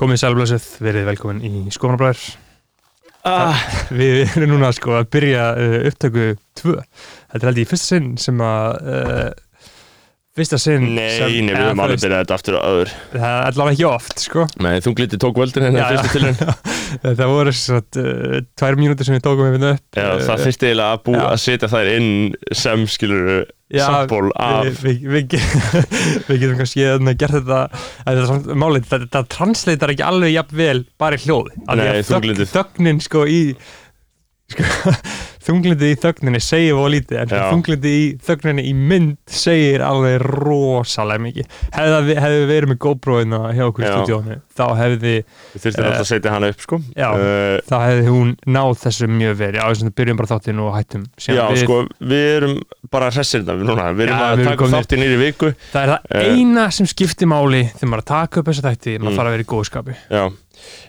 Komið sælblössuð, verið velkomin í Skofanabræður. ah, Við erum núna sko að byrja uh, upptöku 2. Þetta er held ég í fyrsta sinn sem að uh, fyrsta sinn Nei, sem, nei, við höfum þú alveg byrjað þetta aftur og öður Það er allavega ekki oft sko. Nei, þungliti tók völdin hérna Já, fyrstu tilhörn Það voru satt, uh, tvær mínútur sem við tókum við upp. Já, Uh, það þurfti eiginlega að bú já. að setja þær inn sem skilur Já, samból af við, við, ge- við getum kannski hérna gert þetta þetta er samt málið, þetta, þetta translatar ekki alveg jafn vel bara í hljóð Af því Nei, að þögn- þunglyndið. þögnin sko í sko, þunglindið í þögninni segir og lítið en þunglindið í þögninni í mynd segir alveg rosalega mikið. Hefði við, við verið með GoPro-ina hjá okkur í stúdíónu þá hefði Við þurftum alltaf að setja hana upp sko. Já. uh, þá hefði hún náð þessu mjög verið á þess að byrjum bara þáttinn og hættum Já, við, sko, við erum bara hressir þetta núna. Við erum Já, að við erum taka komnir- þátti nýri viku. Það er það Eh. eina sem skiptir máli þegar maður að taka upp þessa þætti maður Mm. þarf að vera í góðskapi Já,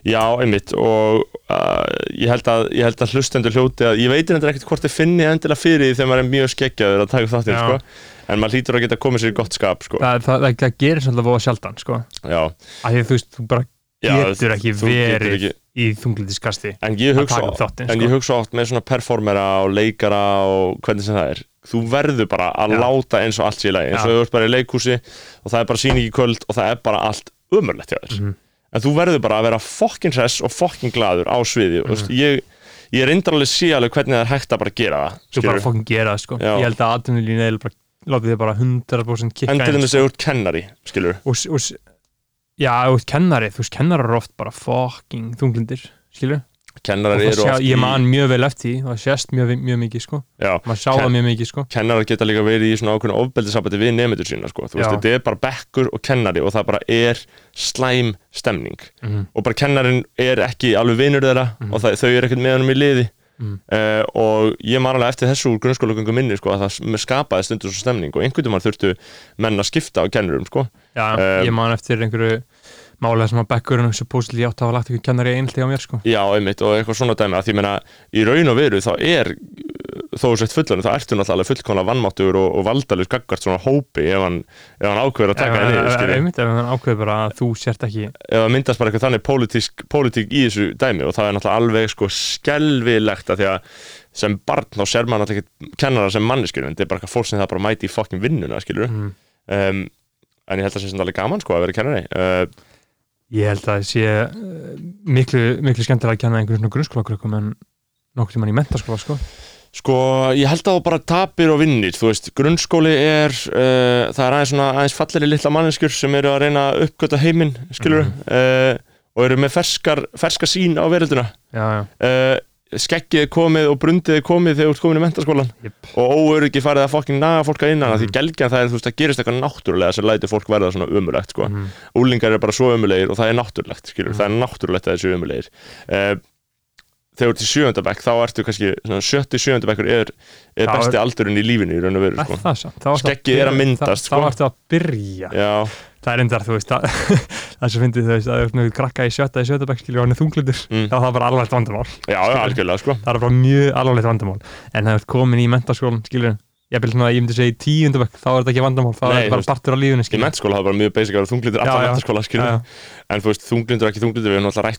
já einmitt og uh, ég, held að, ég held að hlustendur hljóti að ég veitir endur ekkert hvort þið finni endilega fyrir því þegar maður er mjög skeggjaður að taka þáttinn Já. sko En maður hlýtur að geta komið sér í gott skap sko það, það, það, það gerir svolítið voða sjaldan sko. Já, af því að þú veist, þú bara já getur ekki þú getur verið ekki- í þunglitiskasti En ég að hugsa, þáttinn en sko. ég hugsa oft með svona performera og leikara og hvernig sem það er þú verður bara að Já. láta eins og allt sé í lagi eins og Já. þú ert bara í leikhúsi og það er bara síning í kvöld og það er bara allt umörlegt hjá þér Mhm. En þú verður bara að vera fokkin hress og fokkin gladur á sviði og Mhm. ég, ég reyndar alveg alveg hvernig það er hægt að bara gera það þú bara fokkin gera það sko. Já. ég held að atvinnulínu eða bara látið þið bara 100% kikka en til dæmis að þú ert kennari og, og, já, þú veist kennari, þú veist kennarar oft bara fokking þunglindir skilur, kennarar eru sjá, oft ég í man mjög vel eftir því það sést mjög, mjög mikið sko já, maður sá það mjög mikið sko kennarar geta líka verið í svona ákveðinu ofbeldisabæti við nefndur sína sko. þú veist, þetta er bara bekkur og kennari og það bara er slæm stemning Mhm. og bara kennarin er ekki alveg vinur þeirra Mhm. og það, þau eru ekkert með honum í liði Mhm. uh, og ég man alveg eftir þessu grunnskólagöngu minni sko, að það skapaði stundur svo stemning og einhvern veginn þurftu menn að skipta á kennurum sko. já, Um, ég man eftir einhverju málega sem að bekkurinn supposedly átt að hafa lagt ekki kennari einhaldi á mér sko já, einmitt, og eitthvað svona dæmi að því meina, í raun og veru þá er uh, þó þú sett fullan, þá ertu náttúrulega fullkomlega vannmáttur og, og valdalus gaggart svona hópi ef hann, ef hann ákveður að taka það niður skilur. einmitt ef hann ákveður bara að þú sért ekki ef það myndast bara eitthvað þannig pólitísk, pólitík í þessu dæmi og það er náttúrulega alveg sko skelvilegt að því að sem barn þá ser maður náttúrulega ekki kennara sem manneskjur en þetta er bara eitthvað fólk sem það bara mæti í fokkin vinnuna skilur mm. um, en ég held að það sé sem alveg gaman sko að vera kennari uh, Ég held að það sé uh, miklu, miklu skemmtilega að kenna einhverjum svona grunnskólakrökkum en nokkur tímann í mentaskóla sko. sko ég held að þú bara tapir og vinnir þú veist, grunnskóli er uh, það er aðeins svona aðeins falleri litla manneskjur sem eru að reyna að uppgöta heiminn skilur uh, og eru með ferskar, ferska sín á verölduna Já, já, uh, skeggið er komið og brundið er komið þegar þú ert komin í mentaskólan Jep. og óöryggi farið að fokkin naga fólk að innan mm. því Mhm. gelgjan það er þú veist að gerist eitthvað náttúrulega sem lætur fólk verða svona umulegt sko. Mhm. úlingar er bara svo umulegir og það er náttúrulegt skilur, Mhm. það er náttúrulegt að þessu umulegir uh, þegar þú ert í sjööndabæk þá ertu kannski, svona, sjötti sjööndabækur er, er Þá er- besti aldurinn í lífinu í raun og veru Er sko. það Skeggið er að myndast, Þá sko. ertu að byrja já, Það er endar, þú veist að, það sem fyndið þú veist að þú með krakka í sjötta í sjötta bekk skilur og hann er þunglindur Mm. þá er það bara alvarlegt vandamál. Já, já, algjörlega sko. það er bara mjög alvarlegt vandamál. En það er komin í mentaskólan skilur ég vil svona, ég myndi segja í tíundu bekk þá er þetta ekki vandamál, þá er þetta bara veist, partur á lífinu í skilur mentaskóla hafa bara mjög basic að vera allar já. mentaskóla skilur Já, en þú veist, þunglindur ekki þunglindur við erum náttúrulega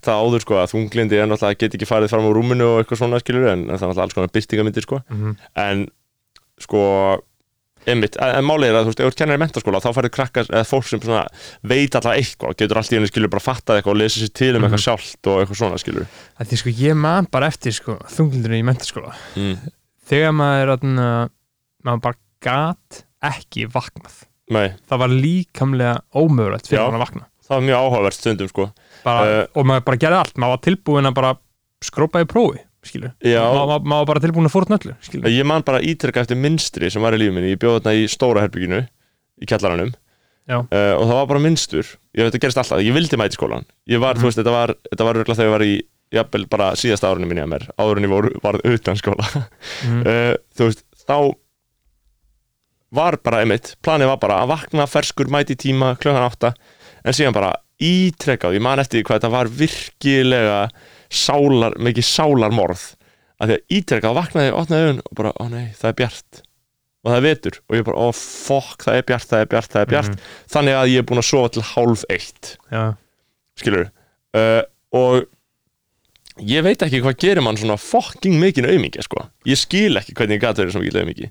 einmitt, en, málið er að þú veist, ef þú kennir í mentaskóla þá færðu krakkar, eða fólk sem svona veit alltaf eitthvað, getur allt í henni skilur bara fattað eitthvað og lesið sér til um Mhm. eitthvað sjálft og eitthvað svona skilur Það er sko, ég man bara eftir sko, þunglindurinn í mentaskóla mm. þegar maður atna, maður bara gat ekki vaknað Nei, það var líkamlega ómögulegt fyrir Já. hann að vakna það var mjög áhugavert stundum sko bara, Eh. og maður bara gerði allt, maður var tilbúin að bara skrópa í prófi, skilur. Maður, maður var bara tilbúin að fórna öllu, skilur. Ég man bara ítrekka eftir minstri sem var í lífi minni, ég bjóð þarna í stóra herbygginu í kjallaranum. Já. uh, og það var bara minnstur, ég veit að gerist alltaf. Ég vildi mæti skólan, ég var, Mhm. þú veist, þetta var þetta var örgulega þegar ég var í, jafnvel bara síðasta árunni minni að mér, áður en ég var, var utan skóla. Mm. uh, þú veist, þá var bara einmitt, planið var bara að vakna ferskur mæti tíma klukkan átta en síðan bara ítrekkað, ég man eftir hvað þetta var virkilega sálar, mikið sálarmorð. Að því að ítrekkað vaknaði, opnaði augun og bara, ó nei, það er bjart. Og það er vetur. Og ég bara, ó fokk, það er bjart, það er bjart, það er bjart. Mhm. þannig að ég er búin að sofa til hálf eitt. Já, skilur, uh, og ég veit ekki hvað gerir mann svona fucking mikinn aumingi sko. ég skil ekki hvernig ég gæti verið svona mikið aumingi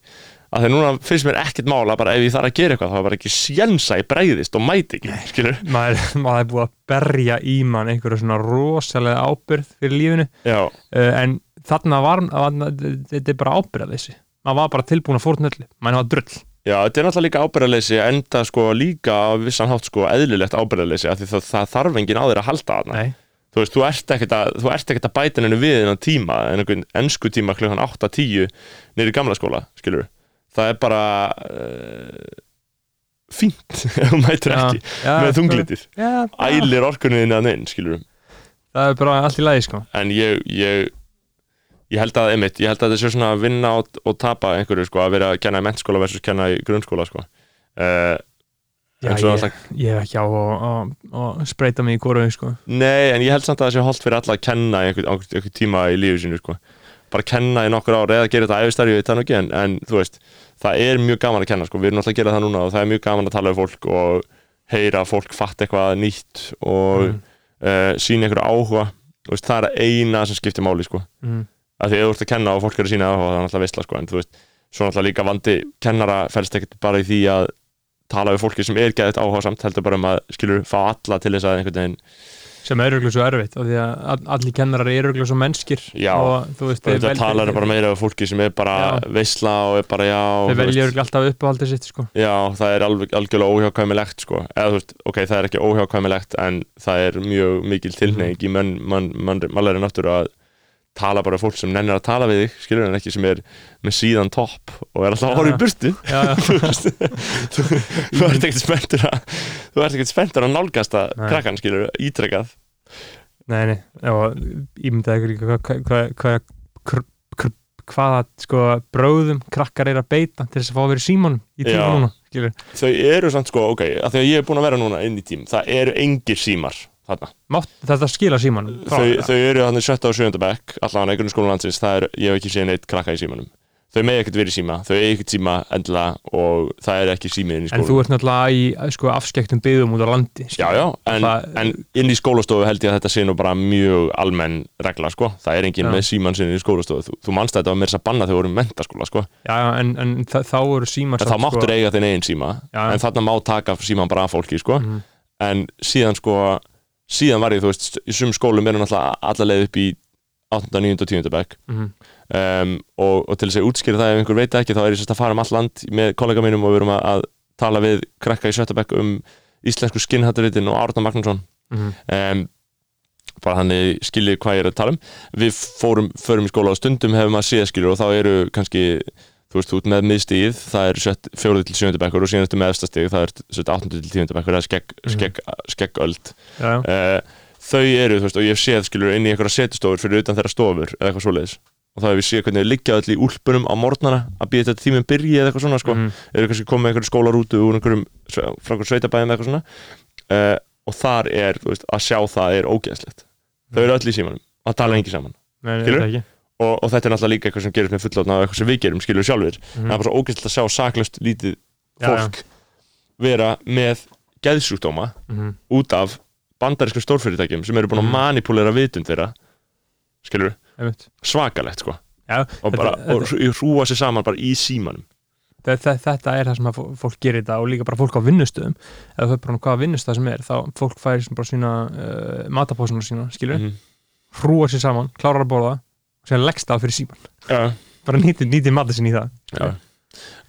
að þegar núna finnst mér ekkert mála bara ef ég þarf að gera eitthvað þá er bara ekki sjensa í bregðist og mæti ekki skilur maður, maður er búið að berja í mann einhverju svona rosalega ábyrð fyrir lífinu. Uh, en þarna var, þetta er bara ábyrðaleysi maður var bara tilbúin að fórna öllu. Maður var drull. Já, þetta er náttúrulega líka ábyrðarleysi enda sko líka á vissan hátt sko eðlilegt ábyrðarleysi af því það, það þarf enginn á þér að halda þarna. Nei. þú veist, þú ert ekkert að, þú ert ekkert að bæta henni við innan tíma en einhvern ennsku tíma klukkan 8-10 niður í gamla skóla, skilur það er bara uh, fínt ef þú mætir ekki já, með þunglitið, ælir orkunni inn að neinn, skilur það er bara allt í lagi sko. En ég, ég ég held að, einmitt, ég held að þetta sé svona að vinna og, og tapa einhverju, sko, að vera að kenna í mentskóla versus kenna í grunnskóla, sko. Uh, já, ég, alltaf- ég hef ekki á að- spreita mig í góru sko. Nei, en ég held samt að það sé holdt fyrir alla að kenna í einhver, einhver, einhver tíma í lífi sínu sko. Bara kenna í nokkur ár eða gera þetta æfistarfi, ég veit það nú ekki en, en þú veist, það er mjög gaman að kenna sko. við erum alltaf að gera það núna og það er mjög gaman að tala um fólk og heyra fólk fatt eitthvað nýtt og Mm. mm. sína einhverju áhuga Þú veist, það er eina sem skiptir máli sko. mm. að því að þú ert að kenna og fólk er að sína áhuga það er alltaf veistla sko. en þú veist, svo náttúrulega líka vandi kennara fælst ekkert bara í því að tala við fólki sem er geðið áhuga samt heldur bara um að skilur fá alla til þess að einhvern veginn sem er öruglega svo erfitt og því að all- allir kennarar eru öruglega svo mennskir Já. og þú veist vel- talar bara meira af fólki sem er bara Já. veisla og er bara já þú velja öruglega alltaf uppáhaldið sitt sko já, það er alveg, algjörlega óhjákvæmilegt sko. eða þú veist, ok, það er ekki óhjákvæmilegt en það er mjög mikil tilneig í mann, mann, mann, mannlega náttúru að tala bara fólk sem nennir að tala við þig skilur en ekki sem er með síðan topp og er alltaf að horfa í burtu. Þú ert ekkert spenntur að þú ert ekkert spenntur að nálgast að krakkan skilur ítrekkað nei, nei, og ímyndaði ykkur líka hvað hva, hva, hva, hva, hvaða sko bróðum krakkar er að beita til þess að fá að vera í símanum í tíma núna skilur. þau eru samt sko, ok, að því að ég er búin að vera núna inn í tím, það eru engir símar Mátt, þetta skila símanum frá þau, þau eru þannig sjötta og sjönda bekk allavega einhvern skólan landsins, það er, ég hef ekki séð neitt krakka í símanum. Þau megi ekkert verið síma, þau ekkert síma endilega og það er ekki símiðin í en þú ert náttúrulega í sko, afskektum byggðum út á landi Já, já, en, Það- en inn í skólastofu held ég að þetta sé nú bara mjög almenn regla, sko, það er enginn Já. með síman sinni í skólastofu, þú, þú manst að þetta var mér að banna þegar við vorum mentaskóla, sko, já, já, en, en þá eru símar en þá máttur eiga þinn eigin síma, Já. en þarna má taka síman bara af fólki, sko, Mhm. en síðan sko, síðan var ég, þú veist, í sum skólum er náttúrulega alla leið upp í 8. 9. og 10. bekk Mhm. um, og, og til þess að útskýra það ef einhver veit ekki þá er ég sérst að fara um all land með kollega mínum og við erum að, að tala við krakka í Sjötabekk um íslensku skinnhatturritin og Árna Magnússon Mhm. um, bara þannig skiljið hvað ég er að tala um við fórum, förum í skóla og stundum hefum að séð skiljur og þá eru kannski þú veist, út með miðstíð, það er sett fjóruð til sjöundu bekkur og síðan eftir með efstastíð það er sett áttundu til tíundu bekkur, það er skegg, Mhm. skegg, skeggöld uh, þau eru, þú veist, og ég séð skilur inn í einhverja setustofur fyrir utan þeirra stofur eða eitthvað svoleiðis. Og þá hef ég séð hvernig þau liggja öll í úlpunum á morgnana að býja þetta tíminn byrji eða eitthvað svona sko. Mhm. eru kannski komið einhverju skólarútu úr einhverjum, frá einhverjum sveitabæðum eða eitthvað svona. Uh, og þetta og, og þetta er náttúrulega líka eitthvað sem gerist með fullotna og eitthvað sem við gerum, skilur sjálfur Mhm. það er bara svo ógeðslega að sjá saklaust lítið fólk vera með geðsjúkdóma Mhm. út af bandarísku stórfyrirtækjum sem eru búin að Mhm. manipulera vitund þeirra Einmitt. svakalegt sko Já, og bara, þetta- og hrúa sér saman bara í símanum þetta, þetta er það sem fólk gerir þetta og líka bara fólk á vinnustöðum eða þau bara hvaða vinnustöð sem er þá fólk færi sem bara sína uh, matapósuna sína, skilur, Mhm. hrúa sér saman klárar að borða og sér leggst það fyrir síman já, bara nýtið nýti matið sinni í það. Já.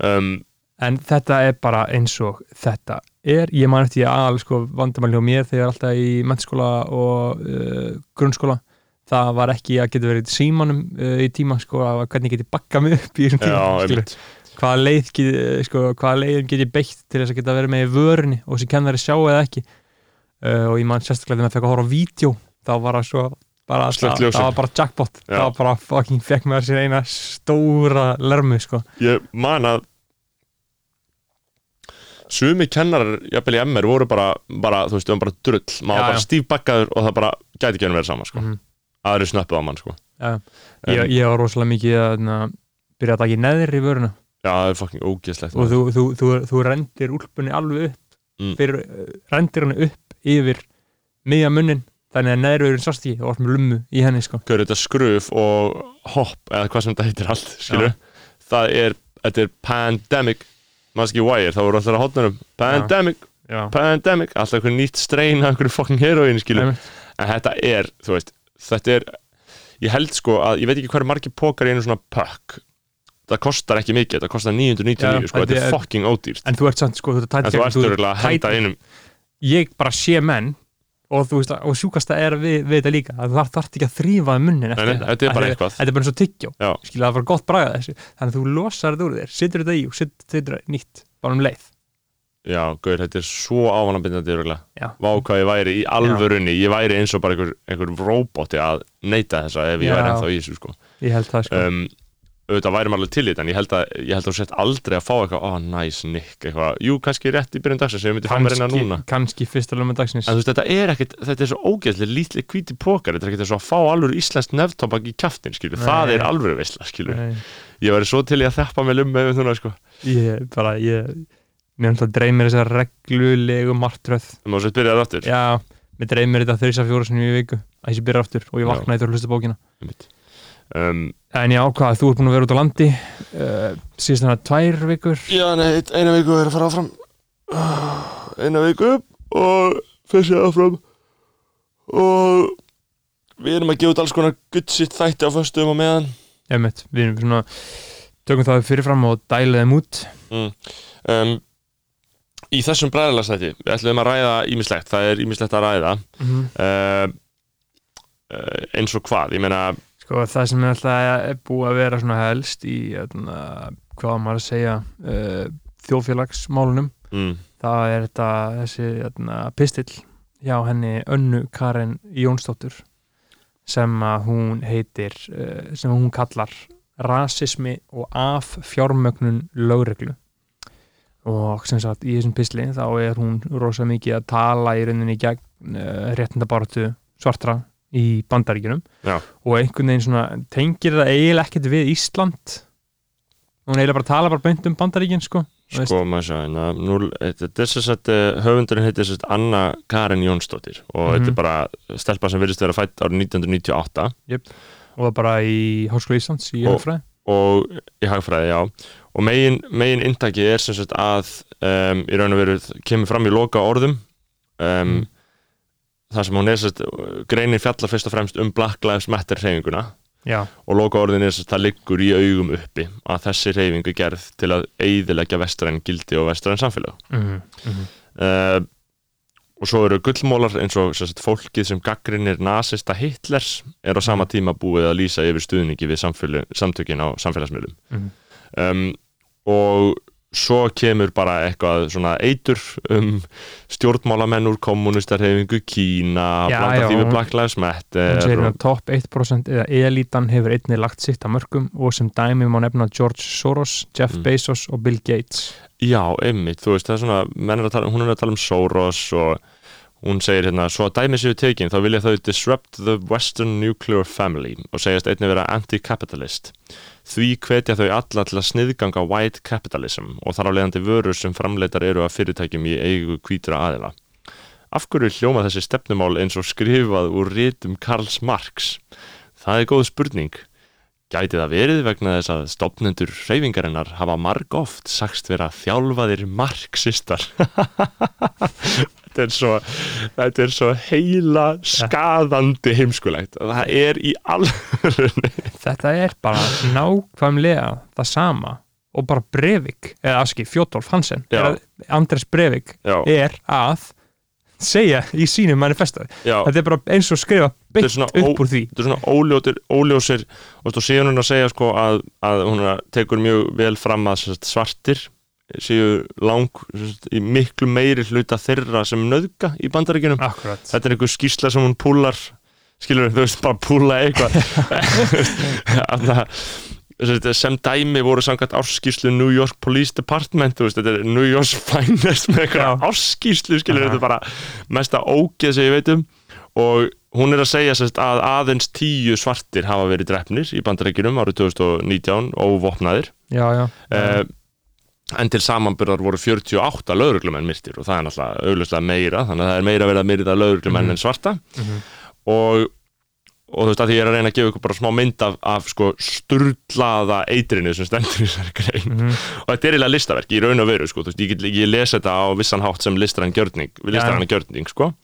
Um, en þetta er bara eins og þetta er, ég man eftir aðal sko, vandamæli hjá mér þegar alltaf í mennskóla og uh, grunnskóla það var ekki að geta verið símanum uh, í tíma, sko, að hvernig get ég bakka mig upp í þessum já, tíma, einmitt. hvaða leið get, eh, sko, hvaða leiðin get ég beitt til þess að geta verið með í vörunni og sem kennari sjá eða ekki. Uh, og ég man sérstaklega þegar maður fekk að horfa á vídeo þá var það svo bara, það, það var bara jackpot Já. það var bara fucking fekk maður sér eina stóra lermu sko ég man að sumi kennarar, jafnvel í MR voru bara, bara þú veist, það var bara drull maður var bara stífbakkaður og það bara gæti ekki að vera sama sko. Mhm. aðri snöppuð á mann sko. ja. ég, ég var rosalega mikið að na, byrja að taka í neðri vöruna já, það er fucking ógeðslegt og þú, þú, þú, þú rendir úlpunni alveg upp Mm. fyrir, rendir hann upp yfir miðja munnin þannig að neðrurinn sást ekki og var með lummu í henni sko. Hver þetta skruf og hopp eða hvað sem þetta heitir allt, skilur það er, þetta er pandemic maður ekki wire, það voru alltaf að hotnarum pandemic, Já, pandemic alltaf einhver nýtt strein af einhverju fucking heroin skilur, en þetta er, þú veist þetta er, ég held sko að ég veit ekki hverju margir pókar í einu svona pökk. Það kostar ekki mikið, það kostar 999 Já, sko, þetta þetta er er- fucking ódýrt. En þú ert samt sko, þú ert en þú ert örgulega að henda tæt- einum. Ég bara sé menn og þú veist, og sjúkasta er við, við þetta líka að það þarf ekki að þrýfa munnin eftir nei, þetta er bara eitthvað. Þetta er bara eins og tyggjó, Já. skilja það var gott bragað þessu þannig að þú losar þetta úr þér, setur þetta í og setur þetta nýtt, bara um leið Já, gauður, þetta er svo ávanabindandi örgulega. Já. Vá hvað ég væri í alvörunni, ég væri eins og bara einhver, einhver roboti að neyta þessa ef ég Já. væri ennþá í þessu sko. Ég held það sko um, auðvitað væri maður alveg til í þetta en ég held að, ég held að þú sett aldrei að fá eitthvað, ó, næs, nikk, eitthvað. Jú, kannski rétt í byrjun dagsins, ég myndi fá mér einna núna. kannski fyrsta lögum dagsins. En þú veist, þetta er ekkit, þetta er svo ógeðslega lítli hvíti pókar, þetta er og að fá alveg íslenskt nefntobak í kjaftin, skilur, Nei. það er alveg veistla, skilur, Nei, ég væri svo til í að þeppa mig lumma yfir núna, sko, Ég bara, ég mér náttúrulega dreymir þessar reglulegu martröð um, En já, hvað, þú ert búin að vera út á landi uh, síðast þannig að tvær vikur? Já, nei, eina viku er að fara áfram. Eina viku og þessi áfram. Og við erum að gefa út alls konar guttsitt þætti á föstum og meðan. Ég veit, við erum svona tökum það fyrirfram og dæla þeim út. Um, Í þessum bræðalastætti við ætlum að ræða ímislegt, það er ímislegt að ræða. Mm -hmm. uh, uh, eins og hvað, ég meina Sko, það sem er alltaf búið að vera svona helst í, öðna, hvað á maður að segja uh, þjóðfélagsmálunum mm, það er þetta, þessi öðna, pistill hjá henni Önnu Karen Jónsdóttur sem að hún heitir uh, sem hún kallar rasismi og af fjármögnun lögreglu. Og sem sagt í þessum pistli þá er hún rosa mikið að tala í rauninni gegn uh, réttindabaratu svartra í bandaríkjunum Já. og einhvern veginn svona tengir það eiginlega ekkert við Ísland hún eiginlega bara tala bara beint um bandaríkin sko Sko, maður sjá, nú, þetta er sem sagt, eh, höfundurinn heitir sagt Anna Karen Jónsdóttir og Mhm. þetta er bara stelpa sem virðist vera fætt árið 1998 og það bara í Háskóla Íslands í Og- Hagfræði og í hagfræði, já og megin, megin inntaki er sem sagt að um, í raun og veru kemur fram í loka orðum um, Mm. Þar sem hún er sagt greinir fjallar fyrst og fremst um Black Lives Matter hreyfinguna. Já, og loka orðin er sagt það liggur í augum uppi að þessi hreyfingu er gerð til að eiðilegja vestræn gildi og vestræn samfélag mm -hmm. uh, og svo eru gullmólar eins og sagt, fólkið sem gaggrinir nasista Hitlers er á sama tíma búið að lýsa yfir stuðningi við samtökin á samfélagsmiðlum. Mhm. um, og svo kemur bara eitthvað svona eitur um stjórnmálamenn úr kommunistarhefingu Kína, Já, blanda já, því við Black Lives Matter að topp 1% eða elitan hefur einnig lagt sitt að mörgum og sem dæmi má nefna George Soros, Jeff Mm. Bezos og Bill Gates. Já, einmitt, þú veist, það er svona er að tala, hún er að tala um Soros og hún segir hérna, svo að dæmi séu tekin þá vilja þau disrupt the western nuclear family og segjast einnig vera anti-capitalist því hvetja þau alla til að sniðganga white capitalism og þar á leiðandi vörur sem framleitar eru af fyrirtækjum í eigu hvítra aðila. Af hverju hljóma þessi stefnumál eins og skrifað úr ritum Karls Marx? Það er góð spurning. Gæti það verið vegna þess að stopnendur hreyfingarinnar hafa marg oft sagst vera þjálfaðir marxistar þetta er svo þetta er svo heila skaðandi heimskulegt. Það er í alvörunni. Þetta er bara nákvæmlega það sama og bara Breivik, eða afski, Fjótolf Hansen. Andres Breivik já, er að segja í sínum manifesto. Já, þetta er bara eins og skrifa svona upp úr því. þetta er svona óljótir, óljósir og séu hún að segja sko að, að hún tekur mjög vel fram að svartir séu lang í miklu meiri hluta þeirra sem nöðga í bandaríkjunum. Akkurat. Þetta er einhver skýrsla sem hún púlar skilur þú veist, bara púla eitthvað. Sem dæmi voru samkvæmt árskýrslu New York Police Department veist, þetta er New York's finest með eitthvað Já. árskýrslu, skilur þetta er bara mesta ógeð sem ég veit um. Og hún er að segja sagt, að aðeins tíu svartir hafa verið drefnir í bandarækjunum árið 2019 óvopnaðir. Já, já, uh, en til samanbyrðar voru 48 lögreglumenn myrtir og það er náttúrulega augljóslega meira þannig að það er meira verið að myrða lögreglumenn Mhm. en svarta Mhm. og, og þú veist að því ég er að reyna að gefa ykkur bara smá mynd af, af sko sturlaða eitrinu sem stendur í þessari grein Mhm. og þetta er eiginlega listaverk í raun og veru sko, þú veist, ég, ég les þetta á vissan hátt sem listrann gjörning, listrann gjörning sko.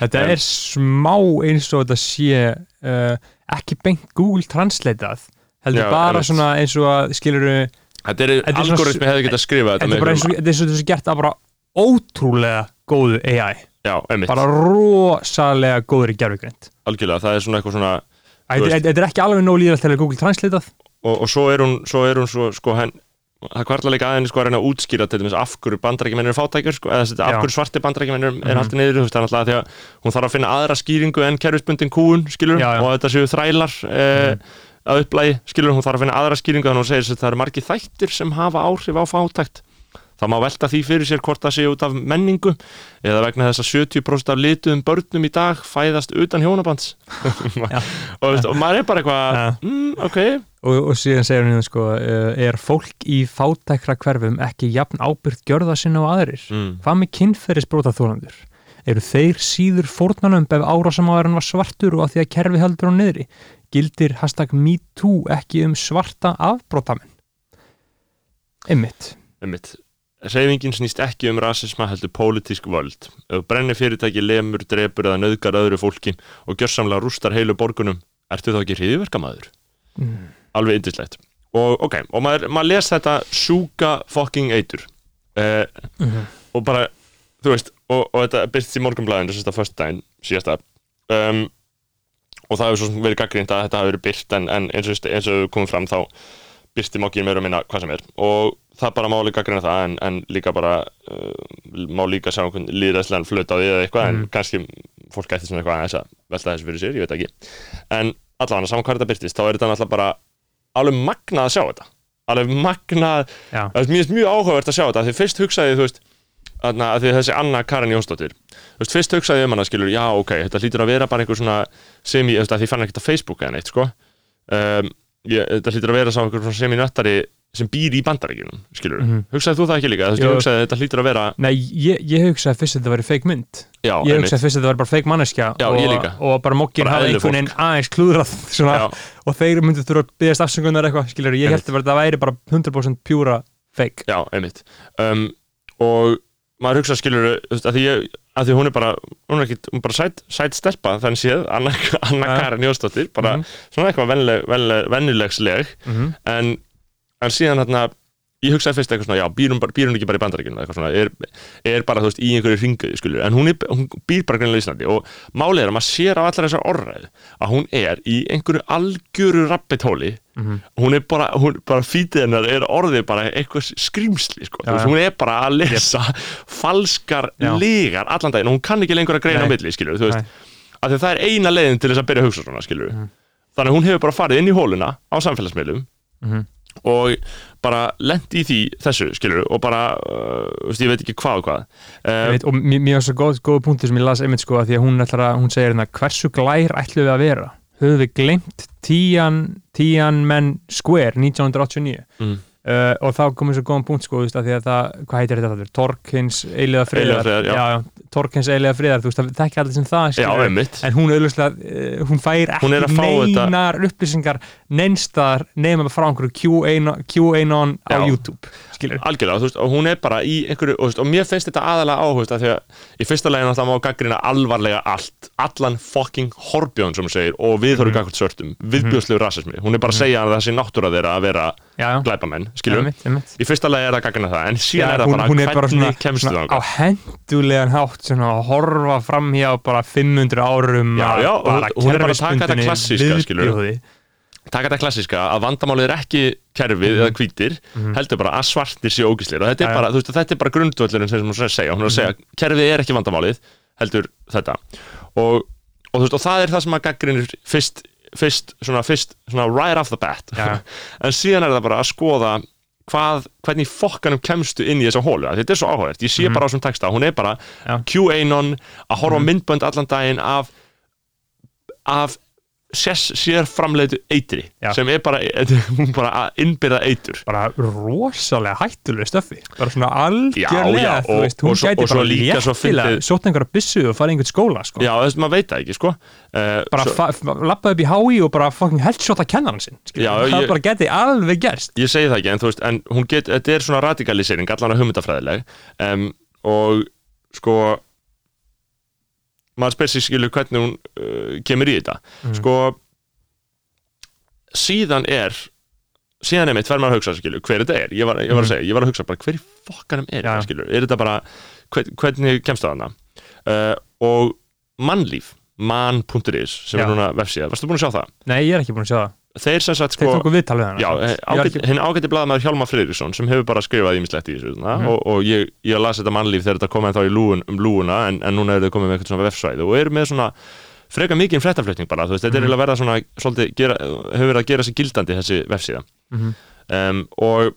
Þetta En- er smá eins og þetta sé uh, ekki beint Google Translateað heldur Já, bara svona eins og að skilur þetta er, algoritmi hefði getað skrifað þetta er bara eins og er þessi gert að bara ótrúlega góðu AI já, einmitt, bara rosalega góður í gerfugrind algjörlega, það er svona eitthvað svona Þetta er ekki alveg nóg líðast til að Google Translateað og, og svo er hún, svo er hún svo, sko, henn, það kvartla líka aðeins sko að reyna að útskýra til dæmis af hverju bandarækjumennir er fátækjur sko, eða af hverju svarti bandarækjumennir Mhm. er haldið niður, þú veist, það er alltaf því að hún þarf að finna aðra skýringu en kerfisbundin kúun skilur, Já, já. og þetta séu þrælar eh, Mhm. Að upplægi, skilur, hún þarf að finna aðra skýringu þannig að hún segir að það eru margir þættir sem hafa áhrif á fátækt. Það má velta því fyrir sér hvort það séu út af menningu eða vegna þess að 70% af lituðum börnum í dag fæðast utan hjónabands. Og, veist, og maður er bara eitthvað mm, ok, og, og síðan segir hún sko, uh, er fólk í fátækra hverfum ekki jafn ábyrgt gjörða sinna á aðrir? Mm. hvað með kynferðisbróta þólandur eru þeir síður fórnanum ef árásamáðurinn var svartur og að því að kerfi heldur á niðri gildir hashtag MeToo ekki um svarta afbrótamenn Einmitt Einmitt. Reyfingin snýst ekki um rasisma heldur pólitísk völd. Ef þú brennir fyrirtæki lemur, drepur eða nauðgar öðru fólki og gjörsamlega rústar heilu borgunum, ertu þá ekki hriðverkamaður? mm. Alveg yndislegt. Og ok, og maður, maður les þetta sjúka fucking eitur. Eh, Mhm. og bara, þú veist, og, og þetta byrst í morgunblæðinu sérsta föstudaginn síðasta. Um, og það hefur svo verið gaggrínt að þetta hafi verið byrt en, en eins og, eins og komið fram þá byrsti mokkið meira og minna hvað sem er. Og það bara má líka greina það en, en líka bara uh, má líka sjá einhvern líðræðslegan flöt á því eða eitthvað en Mhm. kannski fólk ætti svona eitthvað aðeins að velta þessu fyrir sér, ég veit ekki. En allavega saman hvað þetta byrtist þá er þetta náttúrulega bara alveg magnað að sjá þetta. Alveg magnað, það er mjög áhugavert að sjá þetta því fyrst hugsaði þú veist Þarna, að því þessi Anna Karin Jónsdóttir þú veist, fyrst hugsaði ég um hana skilur, já ok, þetta hlýtur að vera bara einhver svona sem ég, þú veist, því fann ekkert á Facebook eða neitt, sko. Um, ég, þetta hlýtur að vera sá einhver svona sem ég nöttari sem býr í bandaríkjunum, skilur Mhm. hugsaði þú það ekki líka, þú veist, ég hugsaði að þetta hlýtur að vera nei, ég, ég hugsaði fyrst að þetta væri fake mynd. Já, ég einmitt. hugsaði fyrst að þetta væri bara fake manneskja Já, og, ég og bara mokkin eðlilegt einhvern veginn aðeins klúðrað og þeir myndu þurfa að byggast afsöngunar eitthvað skilur, ég held Einmitt. að það væri bara 100% pjúra fake já, einmitt og maður hugsa skilur að því, ég, að því hún er bara hún er ekki, hún er bara sæt, sæt stelpa þannig séð, Anna, Anna Ja. Karin Jónsdóttir bara Mhm. svona eitthvað vennileg, vennileg, vennilegsleg Mhm. en, en síðan hérna ég hugsaði fyrst eitthvað svona, já, býr hún, býr hún ekki bara í bandaríkjunum eitthvað svona, er, er bara, þú veist, í einhverju ringuði, skilur, en hún, er, hún býr bara greinlega í Íslandi og málið er að maður sér á allar þessar orðræð að hún er í einhverju algjöru rappitóli Mhm. hún er bara, hún, bara fítið hennar er orðið bara eitthvað skrýmsli, sko, Já, þú veist, hún er bara að lesa falskar Já. lygar allan daginn og hún kann ekki lengur að greina á milli, skilur, þú veist, Nei. af að það er eina leiðin til þess að byrja að hugsa svona, skilur Mhm. þannig og bara lent í því þessu, skilur, og bara uh, ég veit ekki hvað og hvað. Uh, veit, og mér var svo góð, punktur sem ég las einmitt sko að því að hún, ætlar að, hún segir hérna hversu glær ætlum við að vera? Höfum við glemt tían, tían menn square 1989 mm, uh, og þá komum svo góðan punkt sko þú veist, að því að það, hvað heitir þetta þáttur? Torkins eiliða friðar, já. já, Torkins eiliða friðar, þú veist, það þekki allir sem það já, skilurðu. einmitt en hún auðvitað, uh, hún fær Hún er ekki að fá þetta- neinar upplýsingar neinstaðar nema frá einhverju Q&A QAnon á Já. YouTube skilur, algjörlega, þú veist, og hún er bara í einhverju, og, og mér finnst þetta aðalega áhugst að því að í fyrsta leginn alltaf má gaggrina alvarlega allt, allan fucking horbjón sem hún segir, og við þurfum Mhm. gagvart svörtum viðbjóðslegu rasismi, hún er bara að segja að það sé náttúra þeirra að vera einmitt, einmitt. í fyrsta legi er það gaggrina það en síðan er það hún, bara, hún er bara hvernig svona, kemst þú svona á hendulegan hátt svona að horfa fram hjá bara 500 árum Já, já, bara hún er bara að taka þetta klassíska, viðbjóði. taka þetta klassíska að vandamálið er ekki kerfið eða hvítir, Mhm. heldur bara að svartir séu ógíslir og þetta er bara, þú veist, þetta er bara grundvöllurinn sem hún er að segja, hún er að segja, kerfið er ekki vandamálið heldur þetta. Og, og þú veist, og það er það sem að gaggrinir fyrst, fyrst, svona, fyrst svona right off the bat Já. en síðan er það bara að skoða hvað, hvernig fokkanum kemstu inn í þessa hólu, þetta er svo áhugavert, ég sé Mhm. bara á þessum texta, hún er bara Já. QAnon að horfa á Mhm. myndbönd allan daginn af af sér, sér framleitu eitri Já. sem er bara, bara að innbyrða eitur bara rosalega hættulega stöfi bara svona algjörlega Já, já, þú og- veist, hún og svo- gæti og svo bara líka svo léttilega fyndið- sótt einhverja byssu og farið einhvern skóla sko. Já, þess, maður veit það ekki, sko uh, bara svo, lappaði upp í hái og bara fucking headshota kennaran sinn skilur. Já, það ég- bara geti alveg gerst Ég segi það ekki, en þú veist, en hún get, þetta er svona radikalisering, allan að hugmyndafræðileg um, og sko maður spyr sér skilu hvernig hún uh, kemur í þetta Mhm. sko síðan er síðan einmitt fer maður að hugsa skilu hver þetta er, ég var, ég var að Mhm. segja, ég var að hugsa bara hver fokkanum er þetta skilu, er þetta bara hvern, hvernig kemst það hana uh, og mannlíf man.is sem Já. er núna vefsíða, varstu búin að sjá það? nei, ég er ekki búin að sjá það Þeir sem sagt sko samt. eh, ágæti blaðamæður Hjálmar Friðriksson sem hefur bara skrifað ímislegt í þessu mm og, og ég, ég las þetta mannlíf þegar þetta kom ennþá í lúun, um lúuna en, en núna er þau komið með eitthvað svona vefsvæði og eru með svona freka mikið fréttaflutning bara, veist, þetta er Mhm. eiginlega að verða svona svolítið, gera, hefur verið að gera sig gildandi þessi vefsíða Mhm. um, og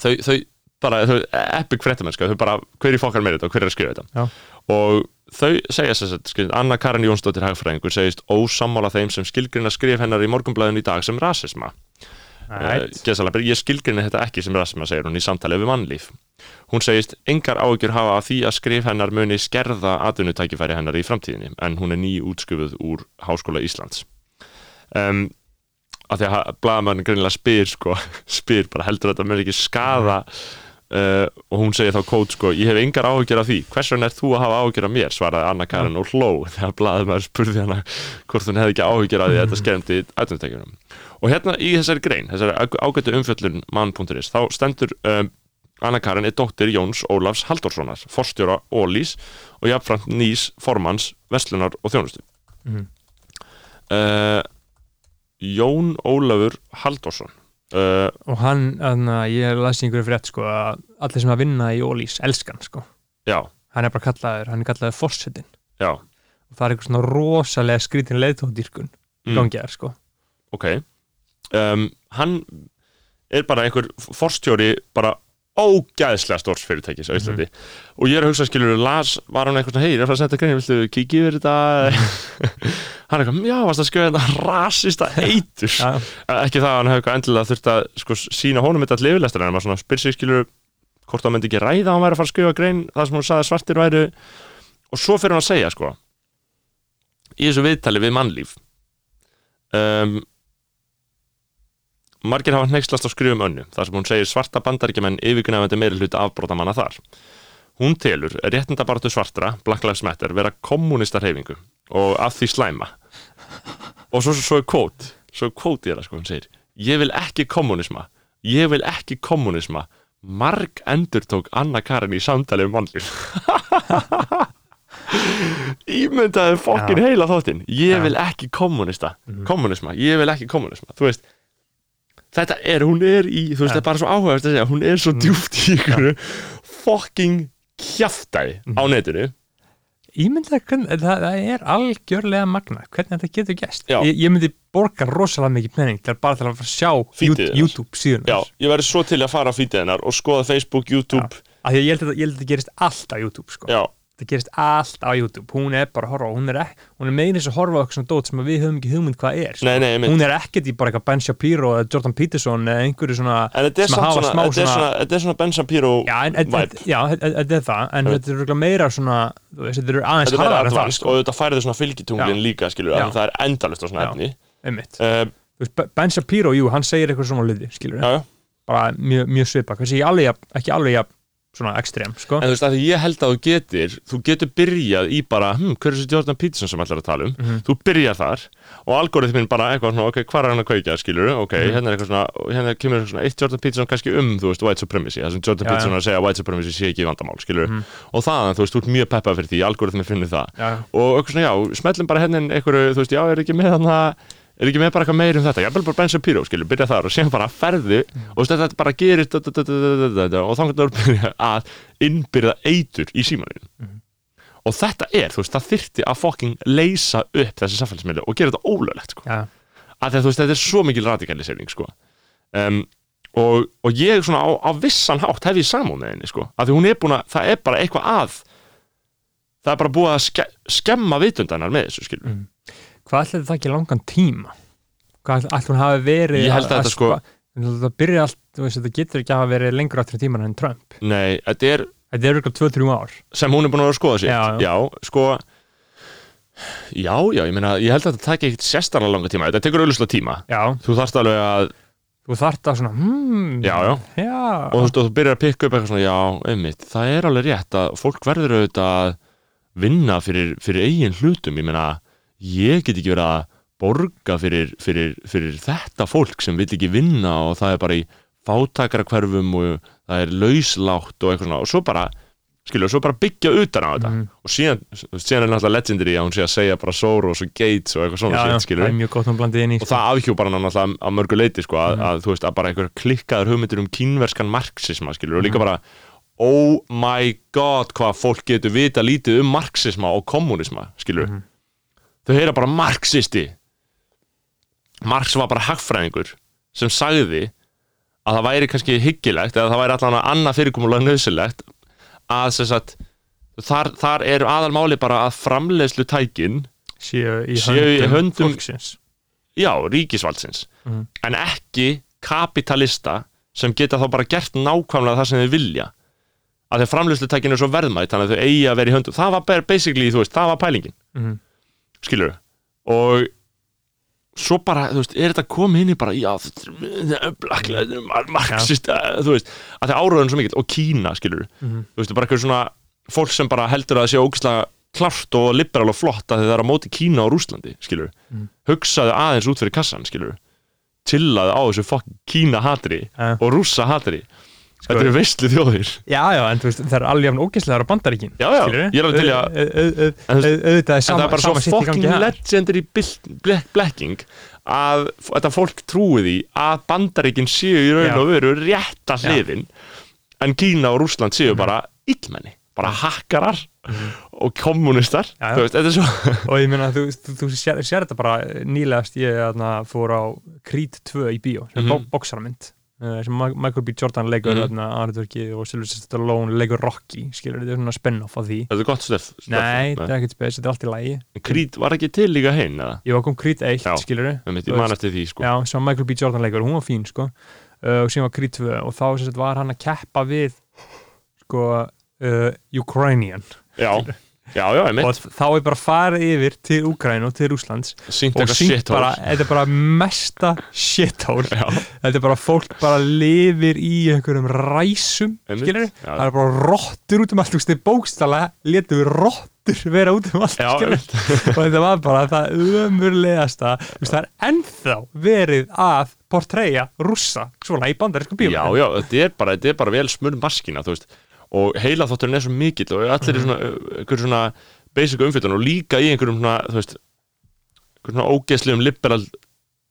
þau, þau bara, þau, epic fréttamennska þau bara, hver í fokkar með þetta og hver er að skrifa þetta Já. og þau segja sér að Anna Karin Jónsdóttir hagfræðingur segist ósammála þeim sem skilgrina skrif hennar í morgunblæðinu í dag sem rasisma. Right. uh, ég skilgrinni þetta ekki sem rasisma segir hún í samtali við mannlíf. Hún segist engar áhyggjur hafa af því að skrif hennar muni skerða atvinnutækifæri hennar í framtíðinni en hún er ný útskufuð úr Háskóla Íslands. Um, af því að blaðamann greinilega spyr sko, spyr bara heldur þetta muni ekki skada uh, og hún segir þá kót sko, ég hef engar áhyggjur af því. Hvers vegna er þú að hafa áhyggjur af mér? svaraði Anna Karin og hló þegar blaðamann spurði hana hvort hún hefði ekki áhyggjur af því að þetta skermdi atvinnutækjunum og hérna í þessari grein, þessari ág- ágætu umfjöllun mann.is, þá stendur um, Anna Karin er dóttir Jóns Ólafs Halldórssonar, forstjóra Ólís og jafnframt nýs formanns Vestlunar og þjónustu. Mhm. uh, Jón Ólafur Halldórsson uh, og hann, þannig að ég las í einhverju frétt sko, að allir sem að vinna í Ólís elskan, sko, já, hann er bara kallaður hann er kallaður fossetin já, og það er eitthvað svona rosalega skrítin leiðtóðdýrkun í Mm. gangi þær, sko. Ok. Um, hann er bara einhver forstjóri bara ógæðslega stórs fyrirtækis á Íslandi. Og ég er að hugsa skilur las, var hann eitthvað svona, hei, ég er að fara að setja grein viltu kikið yfir þetta? Hann er eitthvað, já, varst að skjóða þetta rasista eitur? Já, ekki það að hann hefði eitthvað endilega þurft að sko, sína honum þetta allir yfirlestur en svona spyr sig skilur hvort það myndi ekki ræða að hann væri að fara að skrifa grein það sem hún sagði að svartir væru. Og svo fyrir hann að segja sko í þessu viðtali við mannlíf um, margir hafa hneykslast á skrifum önnu þar sem hún segir svarta bandaríkjumenn yfirgnefandi meiri hluta afbróta manna þar. Hún telur réttindabaratu svartra Black Lives Matter vera kommunista reyfingu og af því slæma. Og svo, svo er kvót svo er kvót í það sko, hún segir ég vil ekki kommunisma ég vil ekki kommunisma marg endur tók Anna Karin í samtali um mannlíf. Ímyndaði fokkin heila þáttinn. Ég vil ekki kommunista Mhm. kommunisma, ég vil ekki kommunisma þú veist þetta er, hún er í, þú veist, Já. það er bara svo áhugavert að segja hún er svo Mm. djúft í ykkur fokking kjaftaði á Mhm. netinu ímyndið hvernig, það, það er algjörlega magna hvernig þetta getur gæst Já. ég, ég myndi borga rosalega mikið penning til að bara til að að sjá Feedið YouTube, síðan já, ég verði svo til að fara á fítið hennar og skoða Facebook, YouTube að ég held að ég held að þetta gerist allt á YouTube sko. já, það gerist allt á YouTube. Hún er bara að horfa, hún er, er meira eins að horfa eitthvað svona dót sem að við höfum ekki hugmynd hvað er sko. nei, nei, hún er ekkert í bara eitthvað Ben Shapiro eða Jordan Peterson eða einhverju svona er sem hafa smá er svona- þetta er svona Ben Shapiro vibe. já, þetta er það. En þetta er örugglega meira svona þetta eru aðeins harðar en það advanced sko. og þetta færði svona fylgitunglin líka skilur, en það er endalust á svona efni. veist, Ben- Shapiro, jú, hann segir eitthvað svona liði skilur, bara mjög, mjög svipa ekki alveg, jafn- ekki alveg jafn svona ekstrem, sko. En þú veist að ég held að þú getur þú getur byrjað í bara hm, hver er þessi Jordan Peterson sem ætlar að tala um? Mhm. þú byrjar þar og algoritmin bara eitthvað svona, ok, hvað er hann að kveikja, skilur ok, Mhm. hérna er eitthvað svona, hérna kemur eitthvað svona eitt Jordan Peterson kannski um, þú veist, white supremacy. Það sem Jordan Já, Peterson er að segja white supremacy sé ekki vandamál, skilur Mhm. og þaðan, þú veist, þú ert mjög peppað fyrir því, algoritmin finnur það. Já, og eitthvað svona, já, smellum bara hérna inn einhverju, þú veist, já, er ekki með hann er ekki með bara eitthvað meir um þetta, ég vil bara Ben Shapiro skilur, byrja þar og síðan bara ferðu og þú veist, þetta bara da, og þannig að byrja að innbyrða eitur í símaninu Mhm. og þetta er, þú veist, það þyrfti að fokking leysa upp þessi samfélagsmiðli og gera þetta ólöglegt, sko, já, að þú veist, þetta er svo mikil radikalisering, sko. Um, og, og ég svona á, á vissan hátt hef ég samúð með henni, sko, að því hún er búin að, það er bara eitthvað að það er bara búið að ske, skemma vitundanar með þessu, skilur. Mm. Hvað ætlaði það ekki langan tíma? Hvað ætlaði hún hafi verið Ég held að þetta sko- það byrja allt, veist, þetta getur ekki að hafa verið lengur áttur tíman en Trump. Nei, þetta er þetta er ykkur 2-3 ár. Sem hún er búin að vera að skoða sér Já, já. sko Já, já, ég meina, ég held að þetta taki ekkert sérstaklega langa tíma, þetta tekur auðvitað tíma. Já, Þú þarft alveg að, þú þarft að svona hmm, já, já. Já, og þú veist, og þú byrjar að pikka upp eitthvað svona, já, einmitt, það er alveg rétt að fólk verður auðvitað að vinna fyrir, fyrir eigin hlutum, ég meina, ég get ekki verið að borga fyrir, fyrir, fyrir þetta fólk sem vill ekki vinna og það er bara í fátakara hverfum og það er lauslátt og eitthvað svona og svo bara, skilur, svo bara byggja utan á þetta Mhm. og síðan, síðan er náttúrulega legendary að hún sé að segja bara Soros og Gates og eitthvað svona já, já, shit, skilur það er mjög gott hún blandið inn í og það afhjúpar hann náttúrulega að mörgu leiti sko, að, Mhm. að þú veist að bara einhver klikkaður hugmyndir um kínverskan marxisma skilur og líka Mhm. bara oh my god hvað fólk getur vita lítið um marxisma og kommunisma skilur Mhm. Þau heyra bara marxisti. Marx var bara hagfræðingur sem sagði að það væri kannski hyggilegt eða það væri allan að annað fyrirkomulega nöðsilegt að sagt þar, þar er aðalmáli bara að framleiðslu tækin séu í höndum, höndum- fólksins. Já, ríkisvaldsins. Mhm. en ekki kapitalista sem geta þá bara gert nákvæmlega það sem þau vilja. Að þeir framlýslutækin er svo verðmætt þannig að þau eigi að vera í höndum. Það var basically, þú veist, það var pælingin. Mhm. Skilur og svo bara, þú veist, er þetta komið inn í bara, já, blacklega marxist, þú veist að það áraðun svo mikill, og Kína, skilur Mhm. þú veist, bara eitthvað svona fólk sem bara heldur að það sé ógislega klart og liberal og flott að þið er á móti Kína og Rúslandi, skilur Mhm. hugsaðu aðeins út fyrir kassan, skilur tillaðu á þessu fokk Kína hatri Ja. og rússa hatri Sko- þetta eru veistlu þjóðir já, já, en veist, það er alveg jafn ógeðslegar á bandaríkin Já, já, skilurðu? ég er alveg til í að- En auðvitað er en sama, það er bara svo í þar. legendary blekking að þetta fólk trúi því að bandaríkin séu í raun og veru rétta Já. Mhm. hliðin en Kína og Rússland séu bara illmenni, bara hakkarar og kommunistar veist, svo og ég meina, þú, þú, þú sér, þetta bara nýlegast ég fór á Creed 2 í bíó, mm Mhm. -hmm. bóksaramynd uh, sem Ma- Michael B. Jordan leikur mm -hmm. Arnurki og Sylvester Stallone leikur Rocky, skilur þetta er svona spin-off af því þetta er gott stöf, Nei, þetta er ekkert spes, þetta er allt í lægi Krít var ekki til líka hinn eða? Var kom Creed 1, Já. skilur Ég Þú man veist. eftir því sko Já, sem Michael B. Jordan leikur, hún var fín sko uh, og sem var Creed 2 og þá sem sagt, var hann að keppa við sko uh, Ukrainian Já, já, já, og þá er bara farið yfir til Ukraínu og til Rúslands Sýnt og shithole. bara, þetta er bara mesta shithole. Já, þetta er bara fólk bara lifir í einhverjum ræsum það er bara rottur út um allt. Veist, þeir bókstala letu við rottur vera út um allt og þetta var bara það umurlegasta það er ennþá verið að portreyja rússa svona í bandarískum bíum Já, já, þetta er bara, þetta er bara vel smurð maskina, þú veist og heila þátturinn er svo mikill og allir er svona, einhver svona basic umfylgjan og líka í einhverjum svona, þú veist einhverjum svona ógeðslegum liberal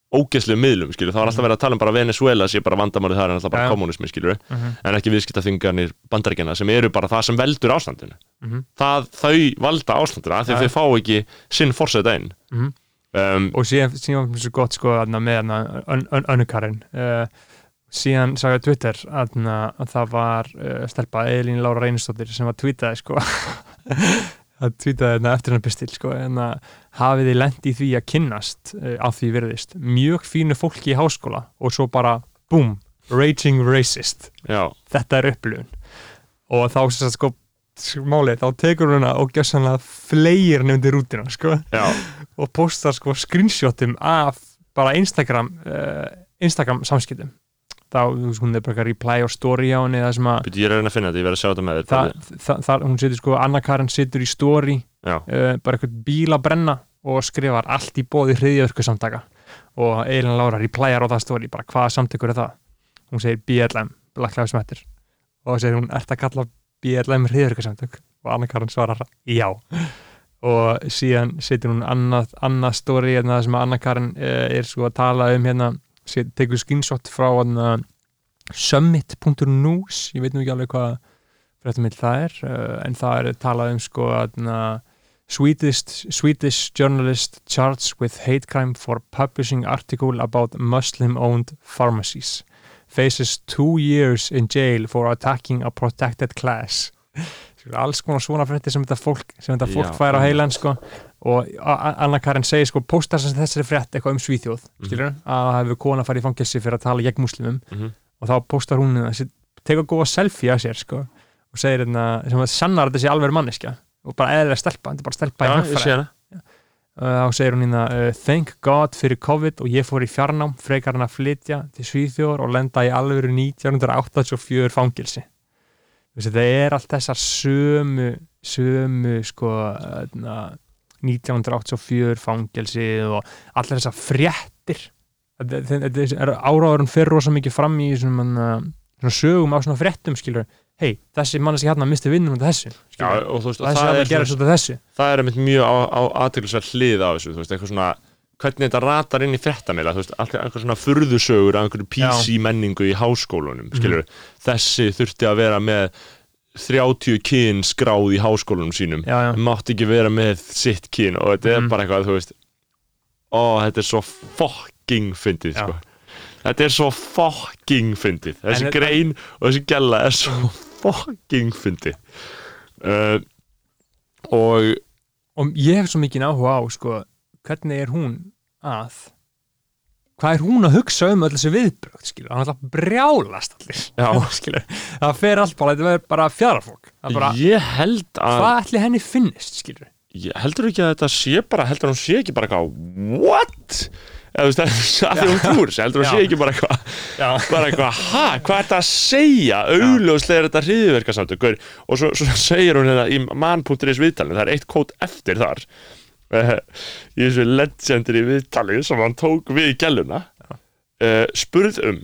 ógeðslegum miðlum, skilur, það var alltaf verið að tala um bara Venezuela sé bara vandamárið þar en alltaf bara já. kommunismi, skilur, Mhm. en ekki viðskiptaþinganir bandaríkjana sem eru bara það sem veldur ástandinu Mhm. það, þau valda því að Já. þau fá ekki sinn forseta inn Mhm. um, og síðan, síðan var svo gott sko með aðna, ön, ön, önnukarinn uh, síðan sagði Twitter að það var uh, stelpa Elín Lára Reynistóttir sem var tweetaði sko. Að tweetaði þarna eftir hann pistil sko en að hafið þið lent í því að kynnast uh, á því virðist? Mjög fínu fólki í háskóla og svo bara boom, raging racist. Já, þetta er upplifun. Og þá sem sagt sko málið, þá tekur hún hana og gjössanlega fleir nefndi rútina sko. Já, og postar sko screenshotum af bara Instagram uh, Instagram samskiptum þá, hún er bara eitthvað reply á story á henni það sem að byrju, ég er að reyna að finna þetta, ég verð að sjá þetta með það, það, það, hún situr sko, Anna Karin situr í story uh, bara eitthvað bíl að brenna og skrifar allt í bóði hriðjöðurku samtaka og Eilin Lára replyar á það story bara hvaða samtökur er það? Hún segir BLM, Black Lives Matter. Og þá segir hún, ert að kalla BLM hriðjöðurku samtök og Anna Karin svarar já. Og síðan setur hún annað, annað story hérna sem Anna Karin uh, er sko að tala um hérna tekur screenshot frá summit.news ég veit nú ekki alveg hvað fréttamill það er uh, en það er talað um sko hérna Swedish, Swedish journalist charged with hate crime for publishing article about Muslim-owned pharmacies faces two years in jail for attacking a protected class alls konar svona fréttir sem þetta fólk, sem þetta fólk fær á heilan sko. Og Anna Karin segir sko, póstar sem þessari frétt eitthvað um Svíþjóð Mhm. skilur, að það hefur kona farið í fangelsi fyrir að tala gegn muslimum Mhm. og þá póstar hún þessi, tegur góða selfie að sér sko, og segir hérna, sem að sannar að þetta sé alveg manneskja. Og bara eðlilega stelpa, þetta er bara stelpa í hagfræði sé hana og þá segir hún hérna uh, thank God fyrir COVID og ég fór í fjarnám frekar hann að flytja til Svíþjóður og lenda í alvöru 1984 fangilsi þetta er allt þessar sömu sömu sko uh, 1984 fangilsi og allar þessar fréttir. Þetta er áráðurinn fyrir rosa mikið fram í svona, svona sögum á svona fréttum skilur hei, þessi manneski hérna misti vinnum af þessu Já, skilur, og þú veist, og þessi að er, það gerast af þessu. það er einmitt mjög aðteglisverð hlið á þessu, þú veist, eitthvað svona hvernig þetta ratar inn í fréttamila, þú veist, allt- eitthvað svona furðusögur af einhverju PC menningu í háskólunum, skilur þessi þurfti að vera með 30 kyn skráð í háskólunum sínum. Já, já, mátti ekki vera með sitt kyn og þetta er Mhm. bara eitthvað, þú veist ó, þetta er svo fucking fyndið, sko. Þetta er svo fucking fyndið. Þessi En- grein og þessi gælla er svo fucking fyndið. Uh, og og ég hef svo mikið áhuga á sko, hvernig er hún að hvað er hún að hugsa um öll þessi viðbrögt skilur, hann er alltaf brjálast allir. Já. skilur, það fer allt bara, þetta verður bara fjarafólk. Það er bara, ég held að hvað ætli henni finnist skilur, ég heldur ekki að þetta sé bara heldur hún sé ekki bara eitthvað what? eða þú veist, að því hún trúir þessu heldur hún sé ekki bara eitthvað bara eitthvað, ha, hvað er þetta að segja? Augljóslega er þetta hriðverkasamtök Gaur, og svo, svo segir hún hérna í man.is viðtalinu, það er eitt kót eftir þar í þessu legendary viðtali sem hann tók við í gæluna uh, spurð um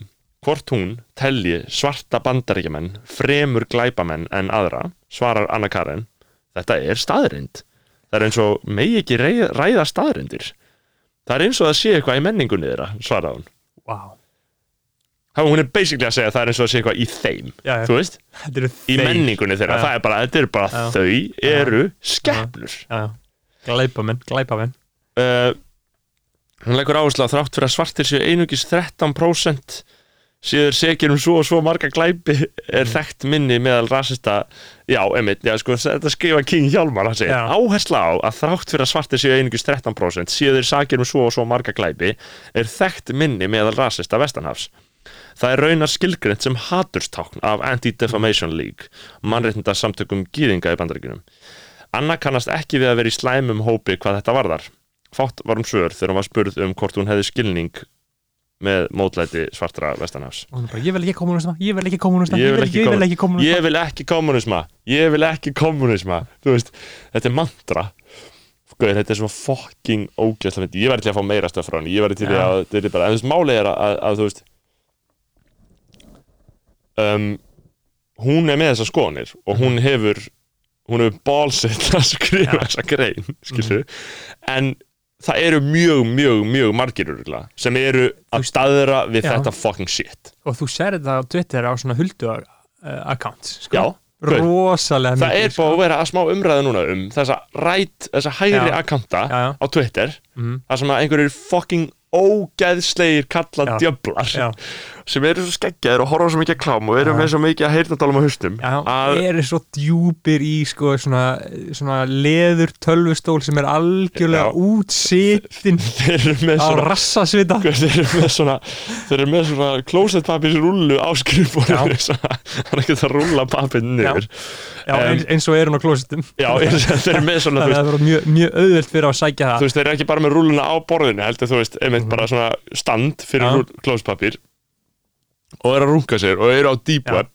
hvort hún telji svarta bandaríkjumenn fremur glæpamenn en aðra svarar Anna Karen þetta er staðrind það er eins og megi ekki ræða, ræða staðrindir það er eins og það sé eitthvað í menningunni þeirra svaraði hún. Wow Það hún er basically að segja að það er eins og að sé eitthvað í þeim já, já. þú veist, í menningunni þeirra Já. það er bara, þetta er bara þau eru skepnur. Já, já. Glæpamenn, glæpamenn uh, hún leggur áherslu að þrátt fyrir að svartir séu einungis 13% séður segir um svo og svo marga glæpi er þekkt minni meðal rasista já, emitt, já, sko, þetta skrifa King Hjálmar segir, Já. áhersla á að þrátt fyrir að svartir séu einungis 13% séður sagir um svo og svo marga glæpi er þekkt minni meðal rasista vestanhafs Það er raunar skilgrind sem haturstákn af Anti-Defamation League, mannréttinda samtökum gýðinga í bandaríkunum. Anna kannast ekki við að vera í slæmum hópi hvað þetta varðar. Fátt var um svör þegar hún var spurð um hvort hún hefði skilning með mótlæti svartra vestanhafs. og hún bara, ég vil ekki kommunisma, ég vil ekki kommunisma Ég vil ekki ekki kommunisma Ég vil ekki kommunisma, ég vil ekki kommunisma. Þú veist, þetta er mantra. Gauður, þetta er svo fucking ógæslega fyndi. Ég verði til að fá meira stöð frá henni. Ég verði til Já. að, þetta er bara, en þú veist, málið er að, að, að þú veist, um, hún er með þessar skoðanir og hún hefur, hún hefur bálsitt að skrifa þessa grein, skilur en það eru mjög, mjög, mjög margir sem eru að staðra við Já. þetta fucking shit. og þú sér þetta á Twitter á svona huldu uh, accounts sko? Já, rosalega Það er mikið, búið að vera að smá umræða núna um þessa rætt, þessa hægri akkanta á Twitter Mhm. þar sem að einhverjir fucking ógeðslegir kalla djöflar. Sem eru svo skeggjaðir og horfa á svo mikið að klám og eru með svo mikið að heyrnadálum á haustum Já, að eru svo djúpir í sko, svona, svona leður tölvustól sem er algjörlega eru með á rassasvita. Þeir eru með svona þeir eru með svona klósettpapir rullu á skrifbórinu hann er ekki að rulla papir niður. Já, Em, eins, og er hún á klósitum já, þeir eru með svona það er mjög, mjög auðvelt fyrir að sækja það. Veist, þeir eru ekki bara með rulluna á borðinu heldur þú veist, einmitt bara svona stand fyrir Já. Ja. og eru að runga sér og eru á deep Já. web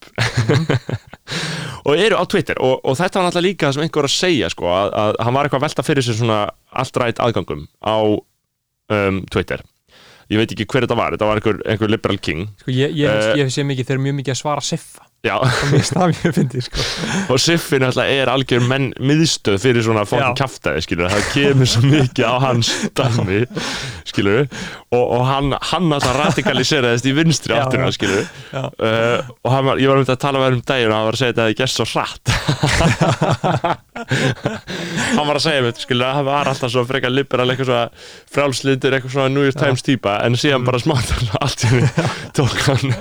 og eru á Twitter og, og þetta var náttúrulega líka það sem einhver var að segja sko, að, að hann var eitthvað að velta fyrir sér svona allt rætt aðgangum á um, Twitter ég veit ekki hver þetta var, þetta var einhver, einhver liberal king sko, ég, ég, Eh. ég sé mikið, þeir eru mjög mikið að svara siffa sko. og Siffin alltaf er algjör menn miðstöð fyrir svona kjaftaði skilur, það kemur svo mikið á hans dæmi, og, og hann, hann alltaf radikaliseraðist í vinstri áttuna, uh, og hann ég var um þetta að tala með um daginn og hann var að segja þetta að það gerst svo hratt. Hann var að segja mér, hann var alltaf svo frekar liberal, frálslindur, eitthvað svona New York Times típa, en síðan bara smátt tók hann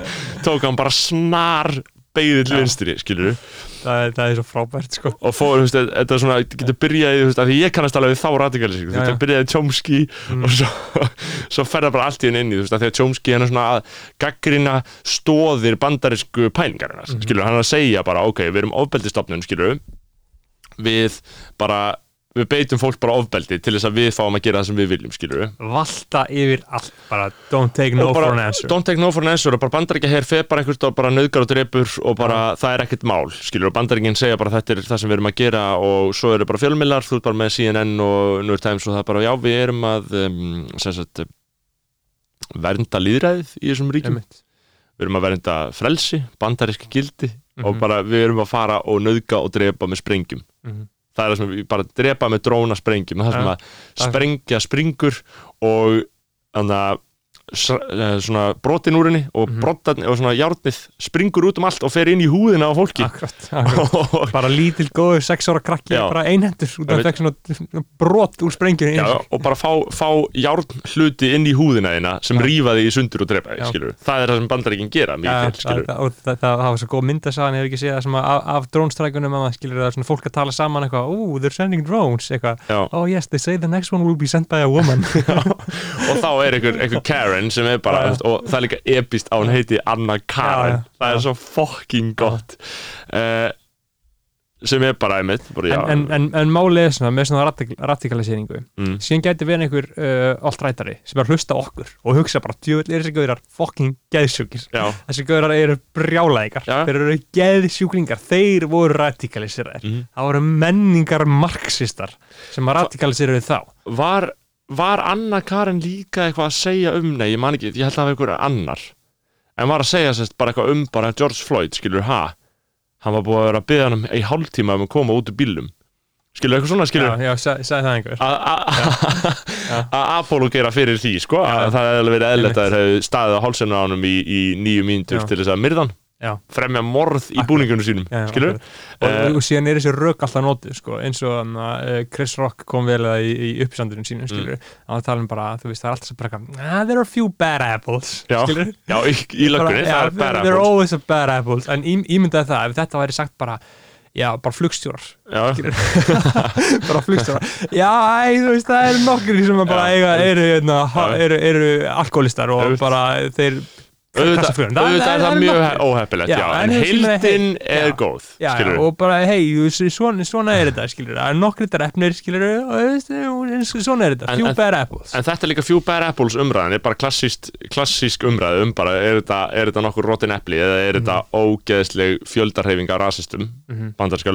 tók hann bara snar beigði til vinstri, skilur það, er- það er svo frábært sko og fór, þú veist, þetta er svona, getur byrjaði, þú veist, af því ég kannast alveg við þá radikalisík, þú veist, já. það byrjaði Chomsky Mm. og svo, svo ferða bara allt í henni inn í, þú veist, af því að Chomsky er svona að gaggrina stóðir bandarísku pælingarinnar, Mhm. skilur, hann er að segja bara, ok, við erum ofbeldistofnun, skilur við bara við beitum fólk bara ofbeldi til þess að við fáum að gera það sem við viljum, skilur valta yfir allt bara don't take no bara, for an answer don't take no for an answer og bara bandaríkja hér fer bara einhvert og bara nöðgar og drepur og bara það er ekkert mál skilur og bandaríkinn segja bara þetta er það sem við erum að gera og svo eru bara fjölmillar, þú ert bara með CNN og New York Times og það er bara já við erum að um, sagt, vernda líðræðið í þessum ríkjum Einmitt. við erum að vernda frelsi, bandaríski gildi og Mhm. bara við erum að fara og nöðga og drepa með sprengjum Mhm. Það er það sem við bara drepa með dróna sprengjum það sem Ja. að sprengja springur og þannig að svona brotin úr henni og, mm og svona járnið springur út um allt og fer inn í húðina á fólki. Akkurat, akkurat. bara lítil góður sex ára krakki Já. bara einhendur brot úr sprengjunni já, og bara fá, fá járn hluti inn í húðina þína sem Já. rífa þig í sundur og drepa það er það sem bandaríkin gera mikið, það, það, og það, það, var svo góð myndasagan, hefur ekki séð það sem að af, af drónstrækunum það svona fólk að tala saman eitthvað, oh, they're sending drones eitthvað, Já. oh yes, they say the next one will be sent by a woman. Og þá er einhver, einhver Karen sem er bara, Já. og það er líka epist á hún heiti Anna Karen. Já. það er svo fucking gott. Uh, sem er bara einmitt bara, en, en, en, en málið er svona með svona radikal, radikaliseringu. Mm, síðan gæti verið einhver uh, alltrætari sem er að hlusta okkur og hugsa bara djöfull er þessi gauðar fucking geðsjúkir. Þessi gauðar eru brjálæðingar. Já. þeir eru geðsjúklingar, þeir voru radikaliseraðir. Mhm. það voru menningar marxistar sem að radikaliseraði þá. Var, var Anna Karen líka eitthvað að segja um nei, ég man ekki, ég held að það var einhver annar. En var að segja sérst bara eitthvað um bara George Floyd, skilur, ha? Hann var búið að vera að byggja hann um í hálftíma um að koma út úr bílum skilur, eitthvað svona, skilur já, já, sa- sagði það einhver. Að- að apologera fyrir því sko, Já. að það hefði verið eðlert að þeir hefði staðið á hálsinu á honum í, í nýju mínútur Já. til þess að myrðan já, fremja morð í búningunum sínum já, já, og, Eh, og síðan er þessi rök alltaf notið sko, eins og uh, Chris Rock kom vel að í, í uppsandurinn sínum mm. að tala um bara, þú veist, það er alltaf bara eitthvað, ah, there are a few bad apples já, í, í löggunni, það er bara there are always a bad apples. En ímyndaði það, ef þetta væri sagt bara já, bara flugstjórar bara flugstjórar. Já, þú veist, það eru nokkur sem bara eiga, eru, eru, Já. eru, eru alkoholistar og bara þeir auðvitað, er það mjög já, en heild- er góð og bara, hei, svona, svona er þetta, það er nokkri drefnir, svona er þetta, few bad apples. En þetta er líka few bad apples umræðin er bara klassísk umræði um bara er þetta, er þetta nokkur rotin epli eða er þetta ógeðsleg fjöldarhefinga rasistum, Mhm. bandarska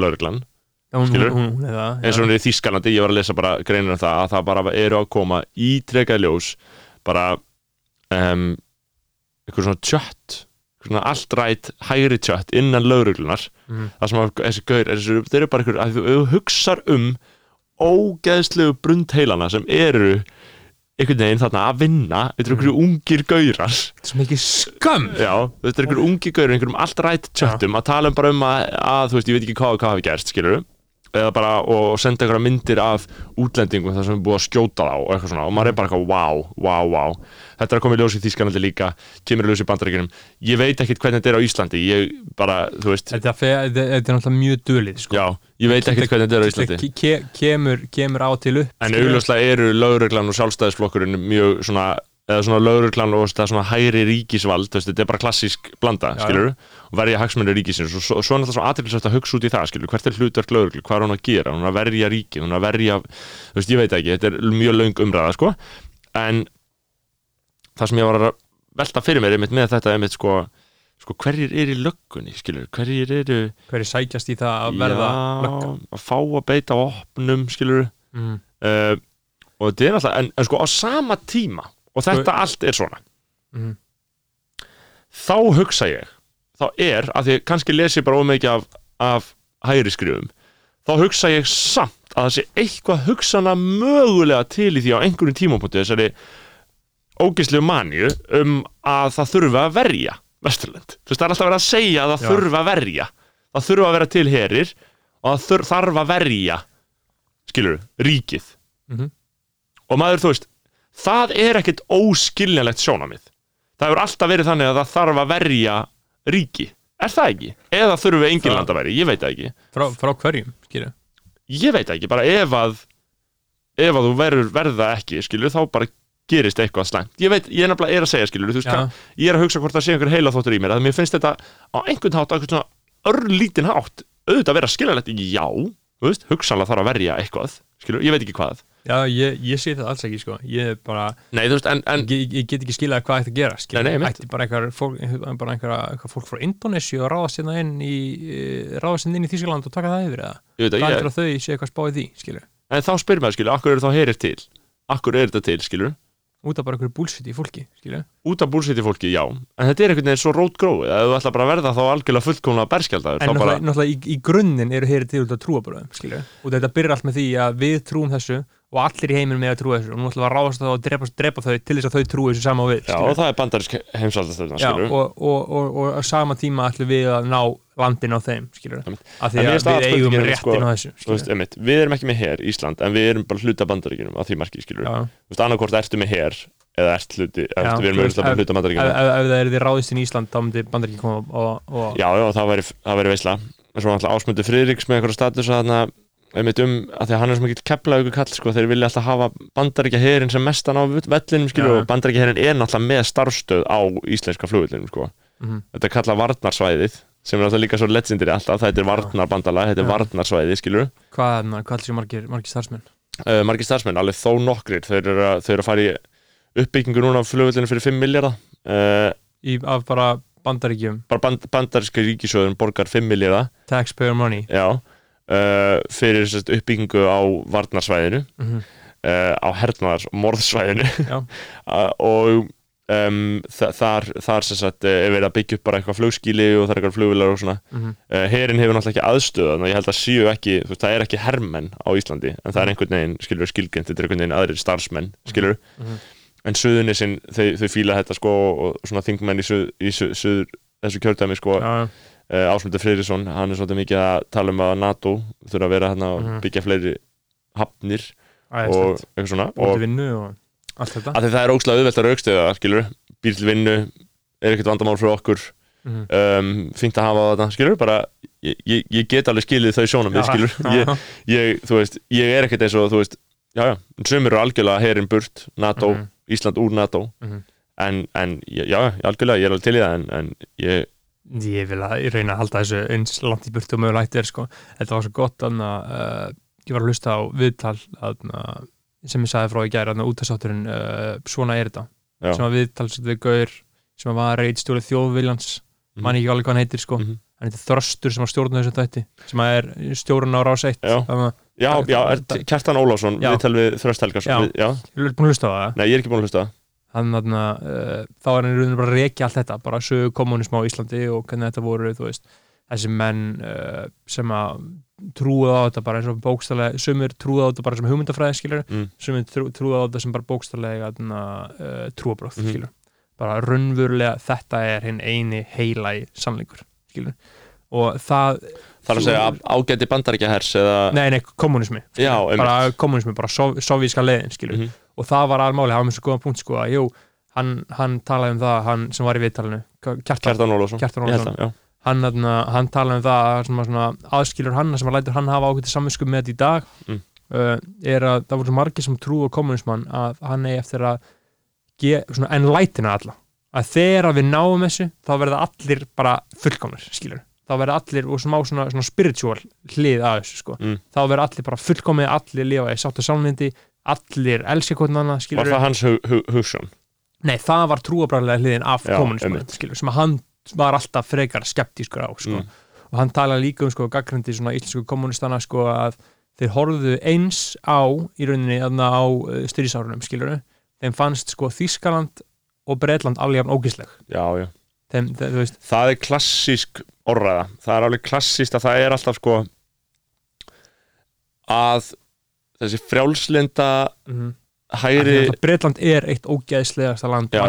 það eins og hún er í Þískalandi, ég var að lesa bara greinir um það að það bara eru að koma ítrekað ljós bara um, einhver svona tjött allt rætt hægri tjött innan lauruglunar Mhm. það sem að þessi gaur, þessi, þeir eru bara einhver að þú, hugsar um ógeðslegu brundheilana sem eru einhvern veginn þarna að vinna þetta eru einhverju ungir gaurar. Svo mikið skam já, þetta eru einhverju ungir gaurar einhverjum allt rætt tjöttum að tala um bara um að, að þú veist, ég veit ekki hvað og hvað hafi gerst, skilur eða bara og senda einhverja myndir af útlendingum þar sem er búið að skjóta þá og eitthvað svona. Og maður er bara eitthvað wow, wow, wow þetta er að koma í ljós í Þískanandi líka kemur í ljós í bandaríkinum ég veit ekkit hvernig þetta er á Íslandi. Ég bara, þú veist, þetta, er náttúrulega mjög dulið sko. já ég veit ekkit hvernig þetta er á Íslandi. ke kemur, kemur á til upp en augljóslega eru lögreglan og sjálfstæðisflokkurinn mjög svona eða svona lögreglan og svona hægri ríkisvald veist, þetta er bara klassísk blanda, skilur og verja hagsmunni ríkisins og svo, svo er náttúrulega svo aðtilsvægt að hugsa út í það, skilur, hvert er hlutverk lögreglu? Hvað er hún að gera, hún er að verja ríki hún er að verja, þú veist, ég veit ekki þetta er mjög löng umræða, sko. En það sem ég var að velta fyrir mér einmitt með þetta einmitt, sko, sko hverjir eru í löggunni, skilur, hverjir eru hverju sækjast í það að verða lögga? já, að fá að beita opnum, skilur mm. uh, og þetta er alltaf en, en sko á sama tíma og þetta allt er svona Mhm. þá hugsa ég þá er, að því kannski les ég bara ómikið af, af hægri skrifum þá hugsa ég samt að það sé eitthvað hugsana mögulega til í því á einhverjum tímapunkti þessari ógislegu manju um að það þurfa að verja Vesturlund, þú veist það er alltaf verið að segja að það Já. þurfa að verja það þurfa að vera til herir og það þarf að verja skilur, ríkið Mhm. og maður, þú veist það er ekkit óskiljanlegt sjónamið það hefur alltaf verið þannig að það þarf að verja ríki. Er það ekki? Eða þurfum við engin Það- landamæri? Ég veit það ekki. Frá, frá hverjum, skilju Ég veit ekki, bara ef að ef að þú verður verða ekki, skilur þá bara gerist eitthvað slæmt. Ég veit, ég er nefnilega er að segja, skilur þú veist hvað, ég er að hugsa hvort það sé einhver heila þóttur í mér að mér finnst þetta á einhvern hátt á einhvern svona örlítinn hátt auðvitað vera skiljanlegt, já þú veist, hugsanlega þarf að verja eitthvað skilur, ég veit ekki hvað Já, ég, ég sé það alls ekki, sko. Ég er bara, Nei, þú veist, en, en ég, ég get ekki skilað hvað ætti að gera skilur. Nei, nei, einmitt. ætti bara einhver fólk, bara einhver, einhver fólk frá Indonési og ráða sinna inn í eh, ráða sinna inn í Þýskaland og taka það yfir eða? Ég veit hvað að ég, heldur að þau sé eitthvað spáið því, skilur? En þá spyr maður, skilur, akkur eru þá heyrir til? Akkur er þetta til, skilur? Út af bara einhverju búlsitt í fólki, skilur? Út af búlsiti fólki, já. En þetta er einhvern veginn svo rót gróið að þú ætla bara að verða þá algjörlega fullkomlega berskjaldaður En þá bara, náttúrulega, náttúrulega í, í grunninn eru heyri til út af trúabröðum, skilur? Og þetta byrjar allt með því að við trúum þessu og allir í heiminum með að trúa þessu og nú ætlum við að ráðast á það og drepa, drepa þau til þess að þau trúi þessu sama við já, og það er bandarisk heimsaldastöðuna, og, og, og, og á sama tíma ætlum við að ná landin á þeim af því að við eigum réttin sko, á þessu veist, einmitt, við erum ekki með her Ísland en við erum bara hluta bandaríkjunum að því marki, annarkort ertu með her eða ert hluti, Já, við erum auðvitað ef- hluta ef, bandaríkjunum. ef, ef það er því ráðist inn í Ísland þá myndi bandar ekki koma og, og Já, já, það væri, væri veisla. En svo náttúrulega ásmundu Friðriks með einhverja status að einmitt um, að því að hann er svo mikill kepla ykkur kall, sko, þeir vilja alltaf hafa bandaríkja herin sem mestan á vellinum, skilur Já. og bandaríkja herin er náttúrulega með starfstöð á íslenska flugvillinum, sko. Mhm. Þetta er kallað varnarsvæðið sem er náttúrulega líka svo legendary alltaf, þetta er varnarbandala, þetta er Já. varnarsvæðið, skilur. Hvað, hvað allir séu margir, margir starfsmenn? Uh, margir starfsmenn, alveg þó nokkrir. Þeir eru að, þeir eru að fara í uppbyggingu núna á flugvillinu fyrir 5 miljardar uh, í, af bara bandaríkjum? bara band, bandaríska ríkisjóðun borgar 5 miljardar taxpayer money. Já, uh, fyrir sérst, uppbyggingu á varnarsvæðinu mm uh, á hernaðars og morðsvæðinu Já. og um, þa þar, þar sagt er verið að byggja upp bara eitthvað flugskíli og það er eitthvað flugvilar og svona. -hmm. uh, herin hefur náttúrulega ekki aðstöð þannig að ég held að séu ekki, þú veist, það er ekki hermenn á Íslandi, en það er einhvern veginn skilur skilgjönd, þetta er einhvern veginn aðrir starfsmenn skilur, Mhm. en suðunisinn þau, þau fíla þetta sko og svona þingmenn í, suð, í suð, suður þessu kjördæmi sko, já, uh, Ásmundur Freyrisson hann er svolítið mikið að tala um að NATO þurfa að vera hérna að Mhm. byggja fleiri hafnir og æðislegt eitthvað svona og og og allt þetta að það er ógslag auðvelt að raukstiða skilur, býr til vinnu er ekkert vandamál fyrir okkur Mhm. um, fínt að hafa þetta, skilur bara, ég, ég, ég get alveg skilið þau sjónum ég, ég, þú veist, ég er ekkert eins og þú veist, já, já, sumir eru algjörlega herin burt, NATO, Mhm. Ísland úr NATO Mhm. en, en, já, já, algjörlega, ég er alveg til í það en, en ég, ég vil að reyna að halda þessu eins langt í burtu og mögulegt er sko. þetta var svo gott að uh, ég var að hlusta á viðtal að, sem ég sagði frá í gæri að útastátturinn uh, svona er þetta Já. sem var viðtal sem við gaur sem var reitstjóri þjóðviljans Mhm. man ekki alveg hvað hann heitir sko Mhm. hann heitir Þröstur sem var stjórn þessum þætti sem er stjórn á rás 1 Já. að já, Það- já, er, það- Kjartan Ólafsson Já. við Þröst Helgarsson Já. við- já, ég er búin að hlusta á það nei, ég er ekki búin að hlusta hann þarna uh, þá er hann í rauninu bara að rekja allt þetta bara sögu kommunism á Íslandi og hvernig þetta voru þú veist, þessi menn uh, sem að trúið á þetta bara eins og bókstælega, sumir trúið á þetta bara sem hugmyndafræði skilur, Mm. sumir trú, trúið á þetta sem bara bókstælega uh, trúabröð Mhm. skilur, bara raunverulega þetta er hinn eini heilagi sannleikur skilur, og það er að segja ágæti bandaríkja hers eða, nei, nei, kommunismi já, um, bara kommunismi, bara sov, sovíska leiðin skilur, Mhm. og það var almáli, það var mjög svo góða punkt sko að jú, hann, hann talaði um það hann sem var í viðtalinu, Kjartan Ólafsson. Kjartan Ólafsson. hann, hann, hann talaði um það að svona, aðskilur hann sem að lætur hann hafa ákveðið samvinsku með þetta í dag Mm. uh, er að það voru margir sem trú á kommunismann að hann eigi eftir að svona, enlightina alla. Að þegar við náum þessu þá verða allir bara fullkomnir skilur þá verða allir og smá svona, svona spiritual hlið að þessu sko Mm. þá verða allir bara fullkomið, allir lifa í sátt og sálnindi allir elska hvern annað Var skilur það hans hug, hug, hugsjón? Nei, það var trúabræðlega hliðin af skilur, sem að hann var alltaf frekar skeptískur á, sko. Mm. og hann talaði líka um, sko, gaggrindi svona íslensku kommunistana, sko, að þeir horfðu eins á, í rauninni, þarna á uh, styrjísárunum, skilur þeim fannst, sko, Þískaland og Breitland alveg jafn ógisleg Já, já þeim, veist, Það er klassísk orðræða. Það er alveg klassíst að það er alltaf sko að þessi frjálslinda mm hægri Breitland er eitt ógeðslegasta land Já,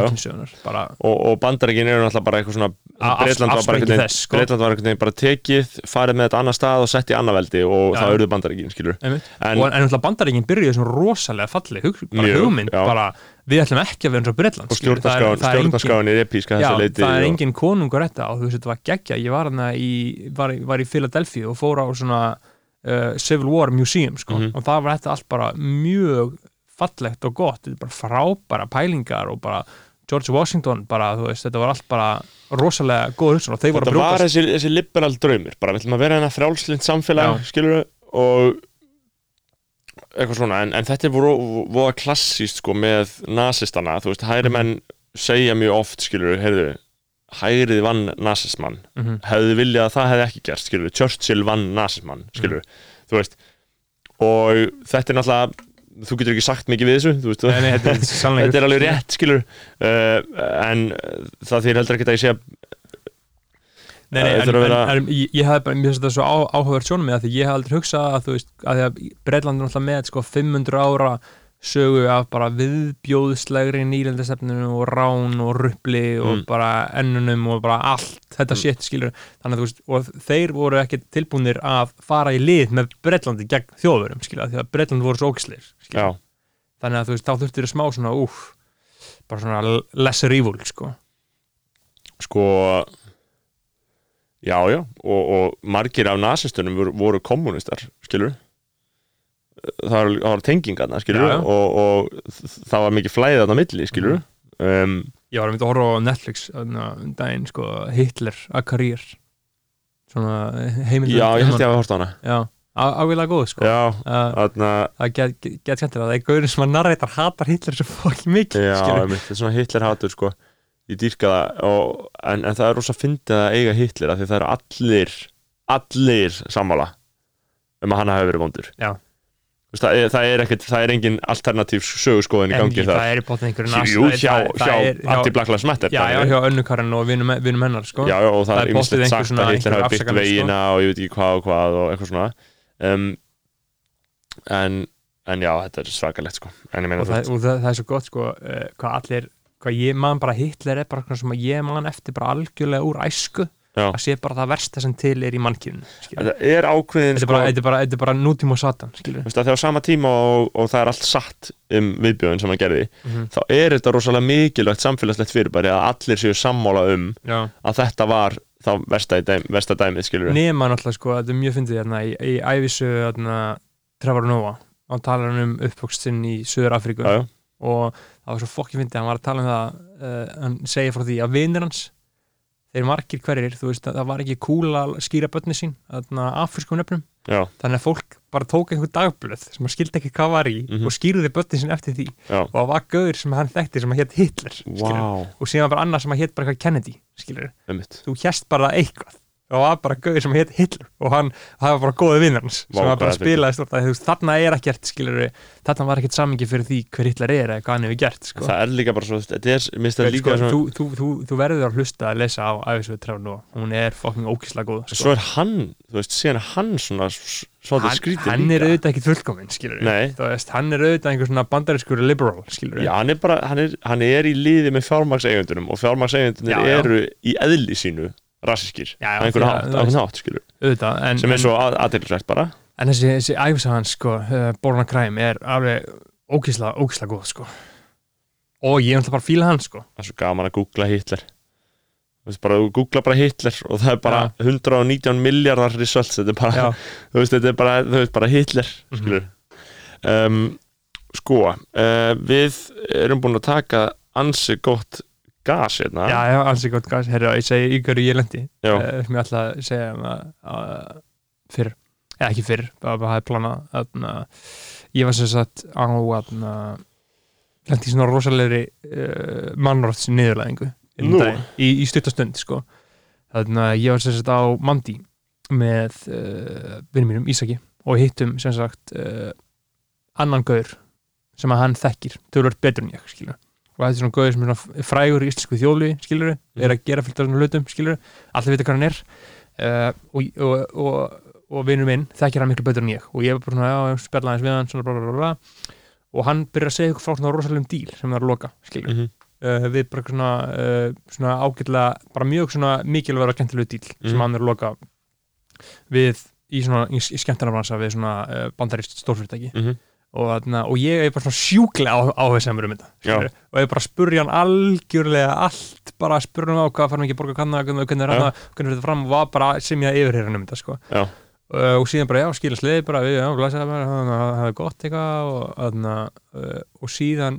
bara og, og bandarækin eru náttúrulega bara eitthvað svona Breitland var bara einhvern sko. Veginn bara tekið farið með þetta annar stað og sett í annað veldi og Já, það auðvitað bandarækin skilur en og en náttúrulega bandaríkin byrjuði svona rosalega falleg hug, bara Mjög, hugmynd, já. bara við ætlum ekki að vera eins og Bretland og stjórnarskráin er epíska Já, það er engin konungur þetta og þú veist, þetta var geggja, ég var hana í var, var í Philadelphia og fór á svona uh, Civil War Museum sko, Mhm. og það var þetta allt bara mjög fallegt og gott, þetta er bara frábæra pælingar og bara George Washington bara, þú veist, þetta var allt bara rosalega góð hugsun og þeir voru þetta að var brjóta þessi, þessi liberal draumur bara við ætlum að vera hérna frjálslind samfélag skilur og eitthvað svona en, en þetta er voru klassíst sko með nasistana, þú veist, hægri menn segja mjög oft, skilur, heyrðu hægrið vann nasismann. Mhm. hefði viljað að það hefði ekki gerst, skilur Churchill vann nasismann, skilur þú veist, og þetta er náttúrulega þú getur ekki sagt mikið við þessu þú veist, Nei, nei, þetta er þetta er alveg rétt, skilur uh, en það þýr heldur ekki að ég að Nei, nei, Það en, að en, vera- en ég, ég hafði bara, mér finnst þetta svo áhugavert sjónum með því ég hafði aldrei hugsað að þú veist, að því að Breitland er náttúrulega með sko 500 ára sögu af bara viðbjóðslegri nýlendastefninu og rán og rupli og Mm. bara ennunum og bara allt þetta Mm. shit skilur þannig að þú veist, og þeir voru ekki tilbúnir að fara í lið með Breitlandi gegn þjóðurum skilur, því að Breitland voru svo ógislir já, þannig að þú veist, þá þurftir þau smá svona úf, bara svona lesser evil sko sko já, já, og, og margir af nasistunum voru, voru kommunistar skilur það var, var tengingarna, skilur Já, já. og, og það var mikið flæðið þarna milli, skilur um, Ég var að mynda að horfa á Netflix um daginn, sko, Hitler að karýr svona heimildur já, ég held ég að hafa hort á hana. Já, á- ágæðlega góð, sko. Já, Uh, þarna það get, get, get skemmtilega, það er gaurin sem að narreitar hatar Hitler svo fokki mikið, já, þetta er svona Hitler hatur, sko ég dýrka það, og, en, en það er rosa fyndið að eiga Hitler, af því það eru allir allir sammála um að hann hafi verið vondur. Það, það er ekkert, það er engin alternatív sögurskoðin í gangi það er í bóttin einhverju Jú, hjá, hjá er, Anti-Black Lives Matter Já, já, hjá önnukarinn og vinum, vinum hennar, sko. Já, og það Það er einhver sagt svona- að Hitler hafi byggt sko. vegina og ég veit ekki hvað og hvað og eitthvað svona. Um, en, en já, þetta er svakalegt sko. en ég meina og, það, og það, það er svo gott, sko uh, hvað allir, hvað ég man bara Hitler er bara svona sem að ég man eftir bara algjörlega úr æsku Já. að sé bara það versta sem til er í mannkyninu þetta er ákveðin þetta er sko, bara, er bara, nútíma og satan þegar á sama tíma og, og það er allt satt um viðbjöðun sem hann gerði Mhm. þá er þetta rosalega mikilvægt samfélagslegt fyrirbæri að allir séu sammála um já. að þetta var þá versta, dæm, versta dæmið skilur nema náttúrulega sko, þetta er mjög fyndið hérna í, í ævisu hérna, Trevor Noah talar hann um uppvokst sinn í Suður Afríku og það var svo fokkin fyndið, hann var að tala um það uh, hann segja frá því að vinir hans þeir margir hverjir, þú veist að það var ekki cool að skýra börni sín afrískum nöfnum, já, þannig að fólk bara tók einhver dagblöð sem að skildi ekki hvað var í Mhm. og skýrði börni sín eftir því. Já. og það var gauður sem hann þekkti sem að hétt Hitler. Vá, og síðan bara annar sem að hétt bara Kennedy skilur þú hérst bara eitthvað og var bara gauður sem hétt Hitler og hann, það var bara góði vinnur hans sem var bara að spila þarna er ekkert þarna var ekkert samingi fyrir því hver Hitler er eða hvað hann hefur gert sko. Það er líka bara svo, þetta er, það Sko, svona þú, þú, þú, þú verður að hlusta að lesa á æfisveit Trevor Noah, hún er fucking ókísla góð sko. Svo er hann, þú veist, síðan hann svona hann, skrítið hann er auðvitað ekki fullkominn skilur veist, hann er auðvitað einhver svona bandarískur liberal skilur Já, hann er hann er, hann er í liði með fjármagseigendunum og já. eru í eðli sínu já, á einhvern hátt, hátt, skilur auðvitað en, sem er svo aðeinsvægt bara. En þessi, þessi æfisa hans sko, uh, Born a Crime er alveg ókísla, ókísla góð sko. Og ég er alltaf bara að fíla hann sko. Það er svo gaman að googla Hitler. Bara, þú googla bara Hitler og það er bara 119 miljardar results, þetta er bara, veist, þetta er bara, veist, bara Hitler, Mhm. skilur um, sko uh, við erum búin að taka ansi gott gas hérna. Já, já, alls ekki gott gas, herra, ég segi í hverju ég lendi. Uh, sem ég ætla að segja um að, að fyrr, eða ekki fyrr bara hafði planað. Að ég var sem sagt á lendi í svona rosalegri uh, mannrótts niðurlæðingu Nú. í, í stuttastund sko. Þannig að ég var sem sagt á Mandi með uh, vinnum mínum Ísaki og hittum sem sagt uh, annan gaur sem að hann þekkir. Tölvöld betur en ég skilur og þetta er svona gauður sem er frægur í íslensku þjóðlu skilur, er að gera fylgta svona hlutum skilur, allir vita hvað hann er. Uh, og, og, og, og vinnur minn þekkir hann miklu betur en ég. Og ég er bara svona, já, spjalla aðeins við hann svona bla bla bla og hann byrjar að segja ykkur frá svona rosalegum díl sem það er að loka skilur, Mhm. uh, við bara svona, uh, svona ágætlega, bara mjög svona mikilvægur og skemmtilegu díl sem Mhm. hann er að loka við í svona, í, í skemmtarnabransa við svona bandarist stórfyrirtæki. Mhm. Og, þarna, og ég er bara svona sjúklega á, áhersamur um þetta og ég bara spurja hann algjörlega allt bara spurja hann á hvað farum ekki að borga kanna hvernig er er þetta fram og var bara sem ég yfir hérna um þetta sko. Uh, og síðan bara já, skilja sliði bara við, já, glæsa það bara, það er gott eitthvað og, þarna, uh, og síðan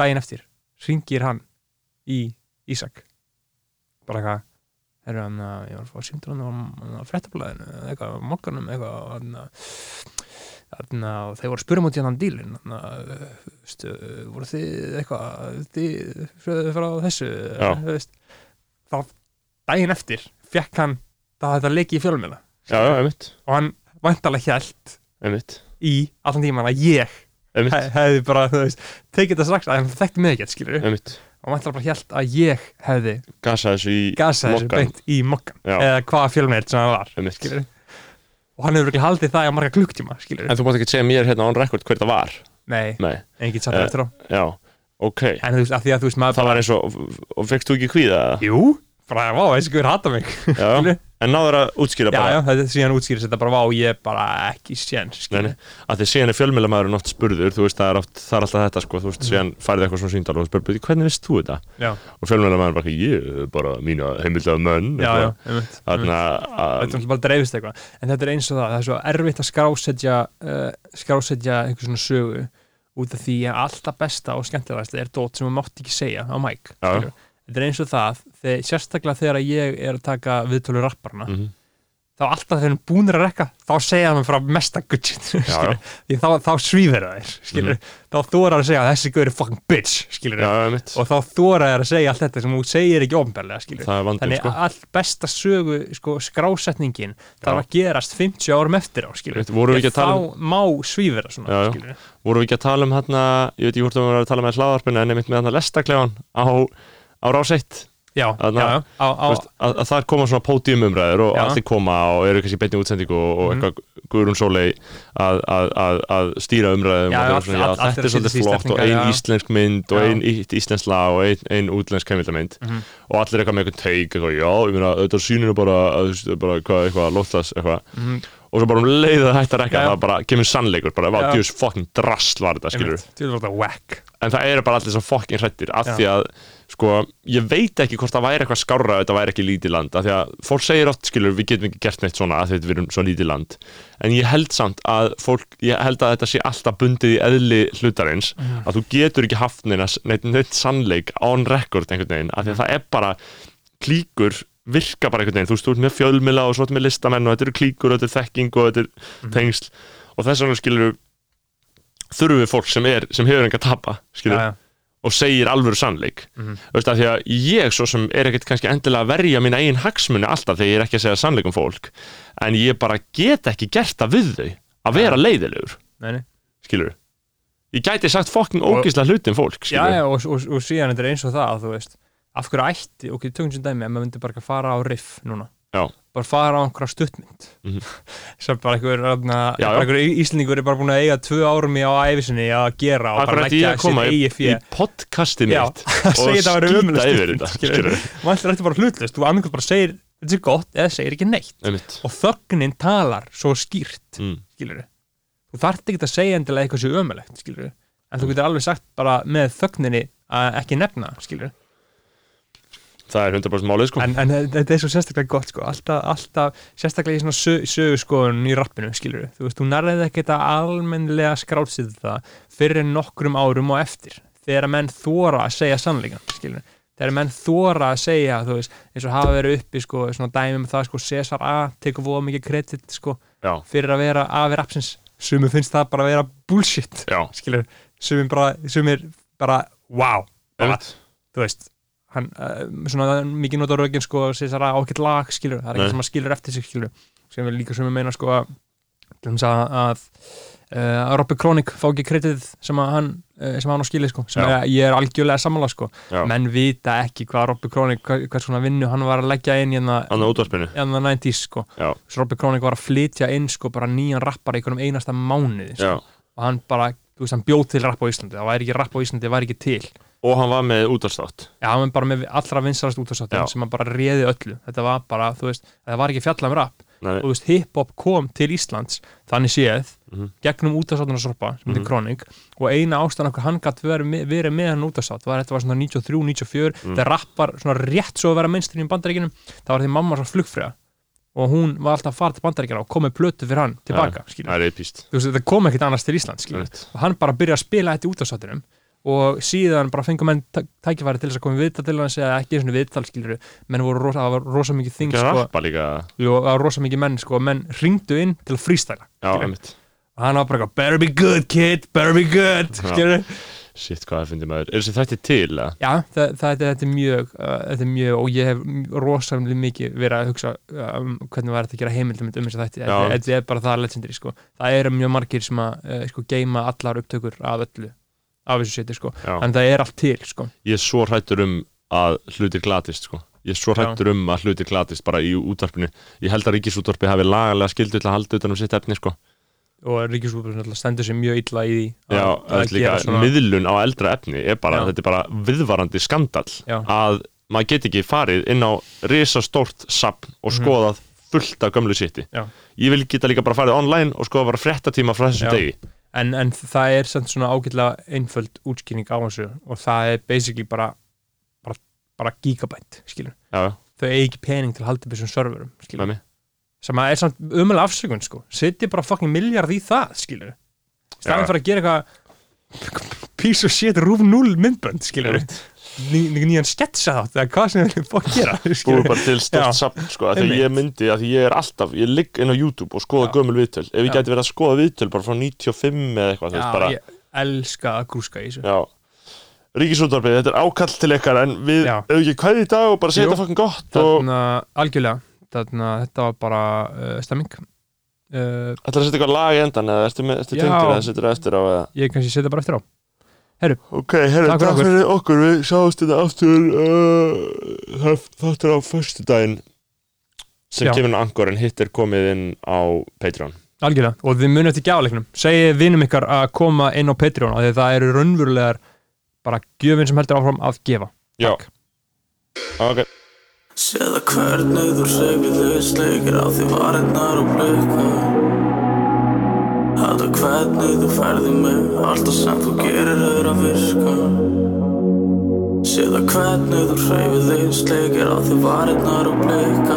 daginn eftir ringir hann í Ísak. Bara eitthvað er að ég var að fá símtur hann á fréttablaðinu eða eitthvað, á mokkanum eitthvað og hann þarna, og þeir voru að spyrja mútið hann dílin veistu, voru þið eitthvað þið frá þessu þá daginn eftir fekk hann það þetta leiki í fjölmjöla og hann vantarlega hjælt einmitt, í allan tíman að ég hefði bara, þú veist, tekið þetta strax að hann þekkti mig ekkert, skilur einmitt. Og vantarlega bara hjælt að ég hefði gasað þessu beint í mokkan eða hvaða fjölmjöld sem það var, skilur og hann hefur virkið haldið það í marga klukktíma, En þú mátt ekki segja mér hérna on record hver það var. Nei, Nei, enginn satt Eh, eftir á. já, ok. En þú veist, af því að þú veist, maður Það var eins og, og fegst þú ekki kvíða? Það? jú, bara, vá, þessi guður hata mig. Já. en náður að útskýra já, bara já, þetta síðan útskýris þetta bara, vá, ég er bara ekki séns, því síðan er fjölmjölamæðurinn oft spurður þú veist, það er, oft, það er alltaf þetta sko, þú veist, síðan færið eitthvað svona síndal og spurður, hvernig veist þú þetta? já, Og fjölmjölamæðurinn bara, ég er bara mína heimildlega menn já, já, einmitt, þetta er bara dreifist eitthvað. En þetta er eins og það, það er svo erfitt að skrásetja uh, skrásetja einhver svona sögu út af því að alltaf besta og skemmtilegast er dót sem þú mátt ekki segja á mæk Já. Þetta er eins og það, þegar, sérstaklega þegar ég er að taka viðtölu rapparna mhm, þá alltaf þegar hann búnir að rekka þá segja hann frá mesta gudget þá, þá svífir það þér skilur, þá þóra að segja þessi guður er fucking bitch já, og þá þóra að segja allt þetta sem þú segir ekki Það vandinn, þannig sko. all besta sögu sko, skrásetningin þarf að gerast 50 árum eftir á um- þá má já. skilur Vorum við ekki að tala um hérna, ég veit ekki hvort við vorum að tala með hlaðarpinu en einmitt með hérna lestaklegan á, á rás 1 já, Þarna- já, já, á, á, veist, að, að það koma svona pódiumumræður og Já. allir koma og eru kannski í beinni útsendingu og, og Mhm. eitthvað Guðrún Sólei að, að, að, að stýra umræðum Já, og það er allt- allt er þetta er að svolítið flott og ein íslensk mynd og ein íslensk lag og ein, ein útlensk kemildamind Mhm. og allir eitthvað með eitthvað teik eitthvað, já, ég meina, þetta bara, að, þú veist, bara eitthvað, eitthvað, lóttas eitthvað Mhm. og svo bara um leið að hætta að rekka það bara kemur sannleikur, bara, Já. vá, djús fucking drasl var þetta, skilur en það eru bara allir svo fokkin hrættir af því að, sko, ég veit ekki hvort það væri eitthvað skárra ef þetta væri ekki lítið land af því að fólk segir oft, skilur, við getum ekki gert neitt svona af því að við erum svo lítið land en ég held samt að fólk, ég held að þetta sé alltaf bundið í eðli hlutarins Mhm. að þú getur ekki haft neina, neitt, neitt sannleik on record einhvern veginn, af því að það er bara klíkur virka bara einhvern veginn, þú veist, þú ert með fjölmila og svo ert með listamenn og þetta eru klíkur og þetta er þekking og þetta er Mhm. tengsl og þess vegna skilur þurfum við fólk sem er, sem hefur enga tapa skilur, já, já. Og segir alvöru sannleik. Mhm. þú veist að því að ég svo sem er ekkert kannski endilega að verja mína eigin hagsmuni alltaf þegar ég er ekki að segja sannleik um fólk en ég bara get ekki gert það við þau að vera leiðilegur, skilur ég gæti sagt fokking ógísla hluti um fólk, já, já, og, og, og síðan þetta er eins og það af hverju ætti, ok, tökum sem dæmi ef maður myndi bara að fara á riff núna. Já. Bara fara á einhverja stuttmynd. Mhm. sem bara einhver, íslendingur er bara búin að eiga tvö árum í á æfisinni að gera og bara leggja í, eigi í fjö podcastið Já, mitt vera skýta yfir þetta skilur mannstu þetta bara hlutlust, þú annarkoð bara segir þetta er gott eða segir ekki neitt. Einmitt. Og þögnin talar svo skýrt mm. þú þarft ekki að segja endilega eitthvað sér ömulegt skilur en þú getur alveg sagt bara með þögninni að ekki nefna skilur það er 100% málið sko. En, en þetta er svo sérstaklega gott sko. Alltaf, alltaf sérstaklega í svona sög, sögurskoðun í rappinu skilur þú veist, þú nærðið ekki þetta almennlega skrálsið það fyrir nokkrum árum og eftir. Þegar menn þóra að segja sannleikan skilur þegar menn þóra að segja þú veist, eins og hafa verið uppi sko, svona dæmi um það sko, Cesar A tekur voða mikið kredit sko, já, fyrir að vera afi rapsins sumum finnst það bara að vera bullshit já, skilur, sumir bara, sumir bara, wow. Bara, þú veist hann, uh, svona mikið nota rögin sko, það ákveðt lag, skilur það er ekki sem að skilur eftir sig, skilur sem við líka sem við meina, sko að, að, að, að Robby Kronik fá ekki kreditið sem að hann uh, sem hann á skilið, sko, sem er, ég er algjörlega sammála, sko, já, menn vita ekki hvað Robby Kronik, hvað, hvað svona vinnu hann var að leggja inn í hérna hann á útvarpinu. En það 90s, sko, svo Robby Kronik var að flytja inn, sko, bara nýjan rappar í einhverjum einasta mánuði, sko, já. Og hann bara, þú veist, hann bjóð til rapp á Íslandi, það væri ekki rapp á Íslandi, það væri ekki til og hann var með útvarstátt Já, hann var bara með allra vinsarast út Já. sem hann bara réði öllu. Þetta var bara, þú veist, það var ekki fjalla um rap. Nei, þú veist, hip-hop kom til Íslands þannig séð, Mhm. gegnum útastáttunarsorpa sem heitir Mhm. Kronik og eina ástæðan okkur hann gætt verið, verið með hann útastátt var þetta var svona 93, 94 Mm. þegar rapp var svona rétt svo að vera mainstream í bandaríkinum það var því mamma svo flugfræða og hún var alltaf að fara til bandaríkina og kom með plötu fyrir hann tilbaka, það þú veist, þetta kom ekkert annars til Íslands skilur og hann bara byrjaði að spila þetta í útastáttunum og síðan bara fengum menn tæ- tækifæri til þess að koma í viðtal til hans eða ekki eins og viðtal skilur menn voru rosa, var rosa mikið þing sko, það var rosa mikið menn sko, menn ringdu inn til að einmitt. Og hann var bara eitthvað, better be good kid, better be good Shit, hvað það finnir maður. Er þessi þætti til, eða? Já, það, það, þetta er mjög uh, þetta er mjög, og ég hef rosalega mikið verið að hugsa uh, um hvernig var þetta að gera heimildum um þess að þetta, Já. þetta, þetta er bara það legendary, sko. það eru mjög margir sem að uh, sko, geima allar upptökur af öllu af þessu seti, sko, Já. en það er allt til sko. Ég er svo hrættur um að hlutir glatist, sko Ég er svo hrættur um að hlutir glatist bara í útvarpinu Ég held að ríkisútvarpi hafi lagalega skildu til að halda utan um sitt efni, sko og Ríkisútvarpið stendur sér mjög illa í því Já, það er líka miðlun á eldra efni er bara, Já. þetta er bara viðvarandi skandal að maður get ekki farið inn á risastórt sapn og Mhm. skoðað fullt af gömlu Já. ég vil geta líka bara farið online og skoða bara fréttatíma frá þessum degi en, en það er samt svona ágætlega einföld útskýring á þessu og það er basically bara bara, bara gigabyte, skilur já, þau eigi ekki pening til að halda upp þessum serverum, skilur sem að er samt umöðlega afsökun sko. Setja bara fucking miljard í það skilur staðin Já. fyrir að gera eitthvað piece of shit rúf 0 myndbönd skilur nýjan sketsa þátt eða hvað sem við viljum fokk gera búið bara til Já. stórt sapn sko, að Einmitt. ég myndi, að ég er alltaf ég ligg inn á YouTube og skoða gömul viðtöl. Ef ég Já. gæti verið að skoða viðtöl bara frá 95 eða eitthvað, Já, bara ég elska að grúska í þessu. Já. Ríkisútvarpið, þetta er ákall til ykkar en við, ekki hvað í dag og bara segja þetta fucking gott og þarna, algjörlega. Þarna, þetta var bara uh, stemming. Uh, ætlar að setja eitthvað lag í endan eða ertu, ertu tengdur eða setur það eftir á eða? Ég kannski setja bara eftir á Ok, herru, Takk takk fyrir okkur, við sjáumst þetta aftur uh, þáttur á föstudaginn sem Já. kemur inn á Angor en hitt er komið inn á Patreon. Algjörlega og þið munið eftir gjáleiknum segið vinum ykkar að koma inn á Patreon af því að það eru raunverulegar bara gjöfin sem heldur áfram að gefa. Já. Takk. Ok, Séða hvernig þú hreyfir þig sleikir á því varirnar og blikka Hata hvernig þú ferði mig. Alltaf sem þú gerir er að virka. Séða hvernig þú hreyfir þig sleikir á því varirnar og blikka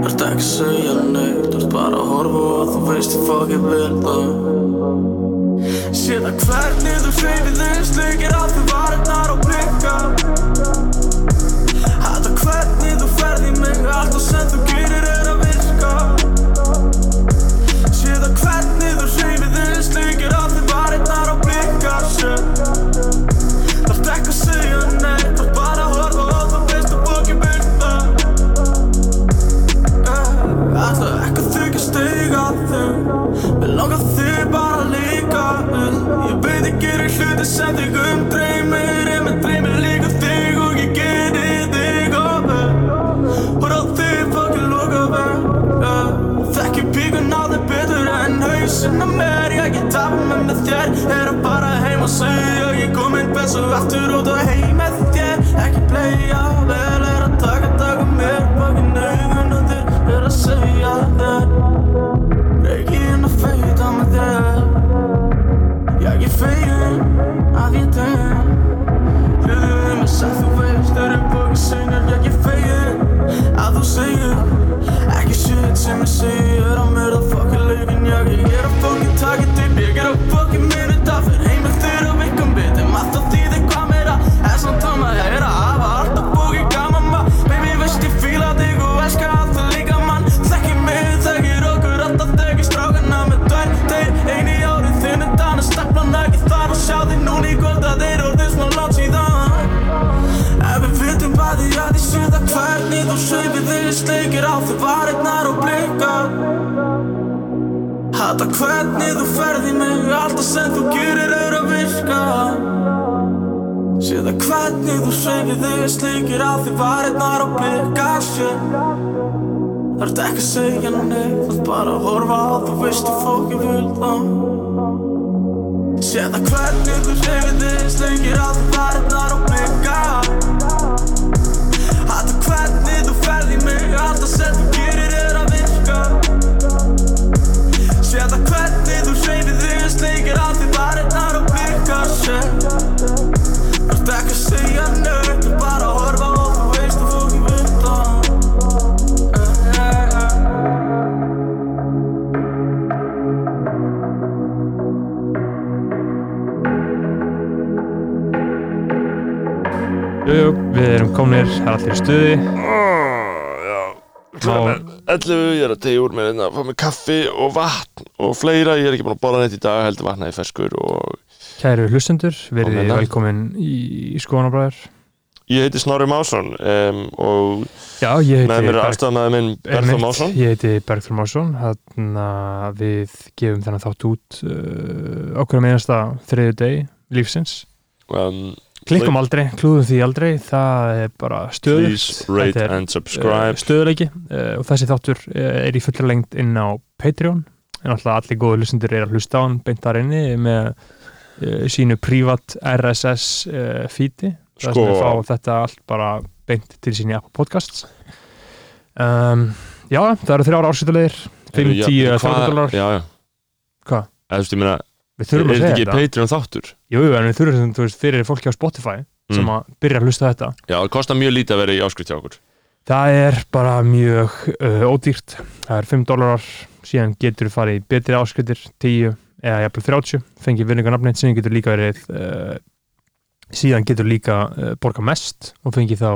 Þarft ekki að segja neitt Þarft bara að horfa og þú veist ég fokkið vil það Séða hvernig þú hreyfir þig sleikir á því varirnar og blikka Hata hvernig þú ferð í mig Alltaf sem þú gerir langar þig bara líka Ég veit ég gerir hluti sem þig umdreymir En mér dreymir líka þig og ég gerir þig og Hor á þig fucking loka veg Þekki píkun á þig betur en hausinn á mér. Ég get tapa mig með þér Er að fara heim og segja Ég komin bestu aftur út og heim með þér. Ekki playa fegin að þú segir Ekki shit sem ég segir Á mér það fucking leikin Ég ég er það er allir í stuði 11, ég er að tegja úr mér hérna, fá mér kaffi og vatn og fleira, ég er ekki búin að borða neitt í dag, heldur vatnaði ferskur og Kæru hlustendur, verið velkomin í, í skoðanabræður ég heiti Snorri Másson um, og Já, ég heiti er Berg- Einmitt, Másson. Ég heiti Bergþór Másson. Þannig að við gefum þennan þátt út uh, okkur með einasta þriðu deg lífsins. Um, Klikkum aldrei, klúðum því aldrei. Það er bara stöðugt. Please rate Þetta and subscribe. uh, stöðuleiki uh, og þessi þáttur uh, er í fullra lengt inn á Patreon. En alltaf allir góðu hlustendur er að hlusta á hann beint þar inni með uh, sínu prívat RSS uh, feedi. Það Sko- sem er fá þetta allt bara beint til sín í Apple Podcasts. Um, Já, það eru þrjára ársýtulegir 5, 10, Já, 30 hvað- dólar. Já, já. Hvað? Þú veist, ég meina, Við er þurfum að þetta segja ekki þetta Patreon þáttur? Jú, en við þurfum þú veist, fyrir fólki á Spotify sem Mm. að byrja að hlusta þetta Já, það kostar mjög lítið að vera í áskrift hjá okkur Það er bara mjög uh, ódýrt. Það er 5 dólarar, síðan getur þú farið í betri áskriftir, 10 eða jafnvel 30, fengið vinningarnafnið, síðan getur líka verið, uh, síðan getur líka uh, borga mest og fengið þá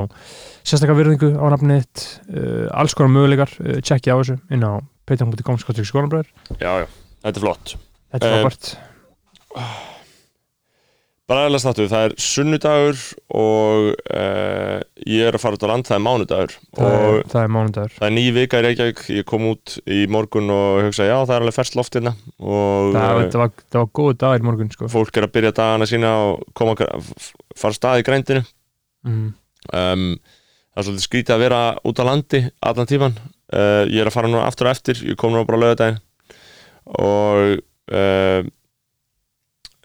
sérstaklega virðingu á nafnið, uh, alls konar möguleikar, uh, tjekkja á þessu inn á patreon.com skólanabræður. Já, já, þetta er flott Þetta er Eh, frábært. Bara eðla státtu, það er sunnudagur og uh, ég er að fara út á land, það er mánudagur Það, er- það er mánudagur. það er ný vika í Reykjavík, ég kom út í morgun og hugsa, já, það er alveg ferskt loft hérna og Það, uh, það, var, það var góð dagur í morgun, sko. fólk er að byrja dagana sína og koma, fara stað í grændinu Mm. um, það er svolítið skrítið að vera út á landi allan tíman uh, ég er að fara núna aftur og eftir ég kom núna bara á lögadaginn og uh,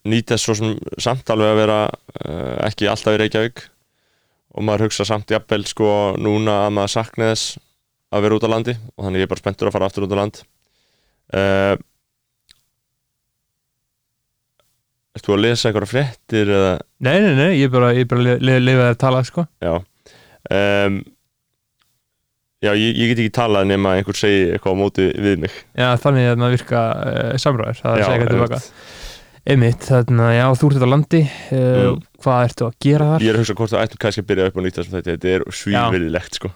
nýta svo sem samt alveg að vera uh, ekki alltaf í Reykjavík og maður hugsa samt jafnvel sko núna að maður sakni þess að vera út á landi og þannig ég er bara spenntur að fara aftur út á land uh, Ertu að lesa einhverja fréttir eða Nei, nei, nei, ég er bara, ég bara að lifa að tala, sko. Já um, Já, ég, ég get ekki talað nema einhver segi eitthvað á móti við mig Já, þannig að maður virka uh, samræður, það er Já, að segja eitthvað tilbaka. einmitt. Einmitt, þannig að já, þú ert þetta á landi uh, hvað ertu að gera þar? Ég er að hugsa hvort það ættum kannski að byrja upp á nýtt þessum þetta Þetta er svívirðilegt sko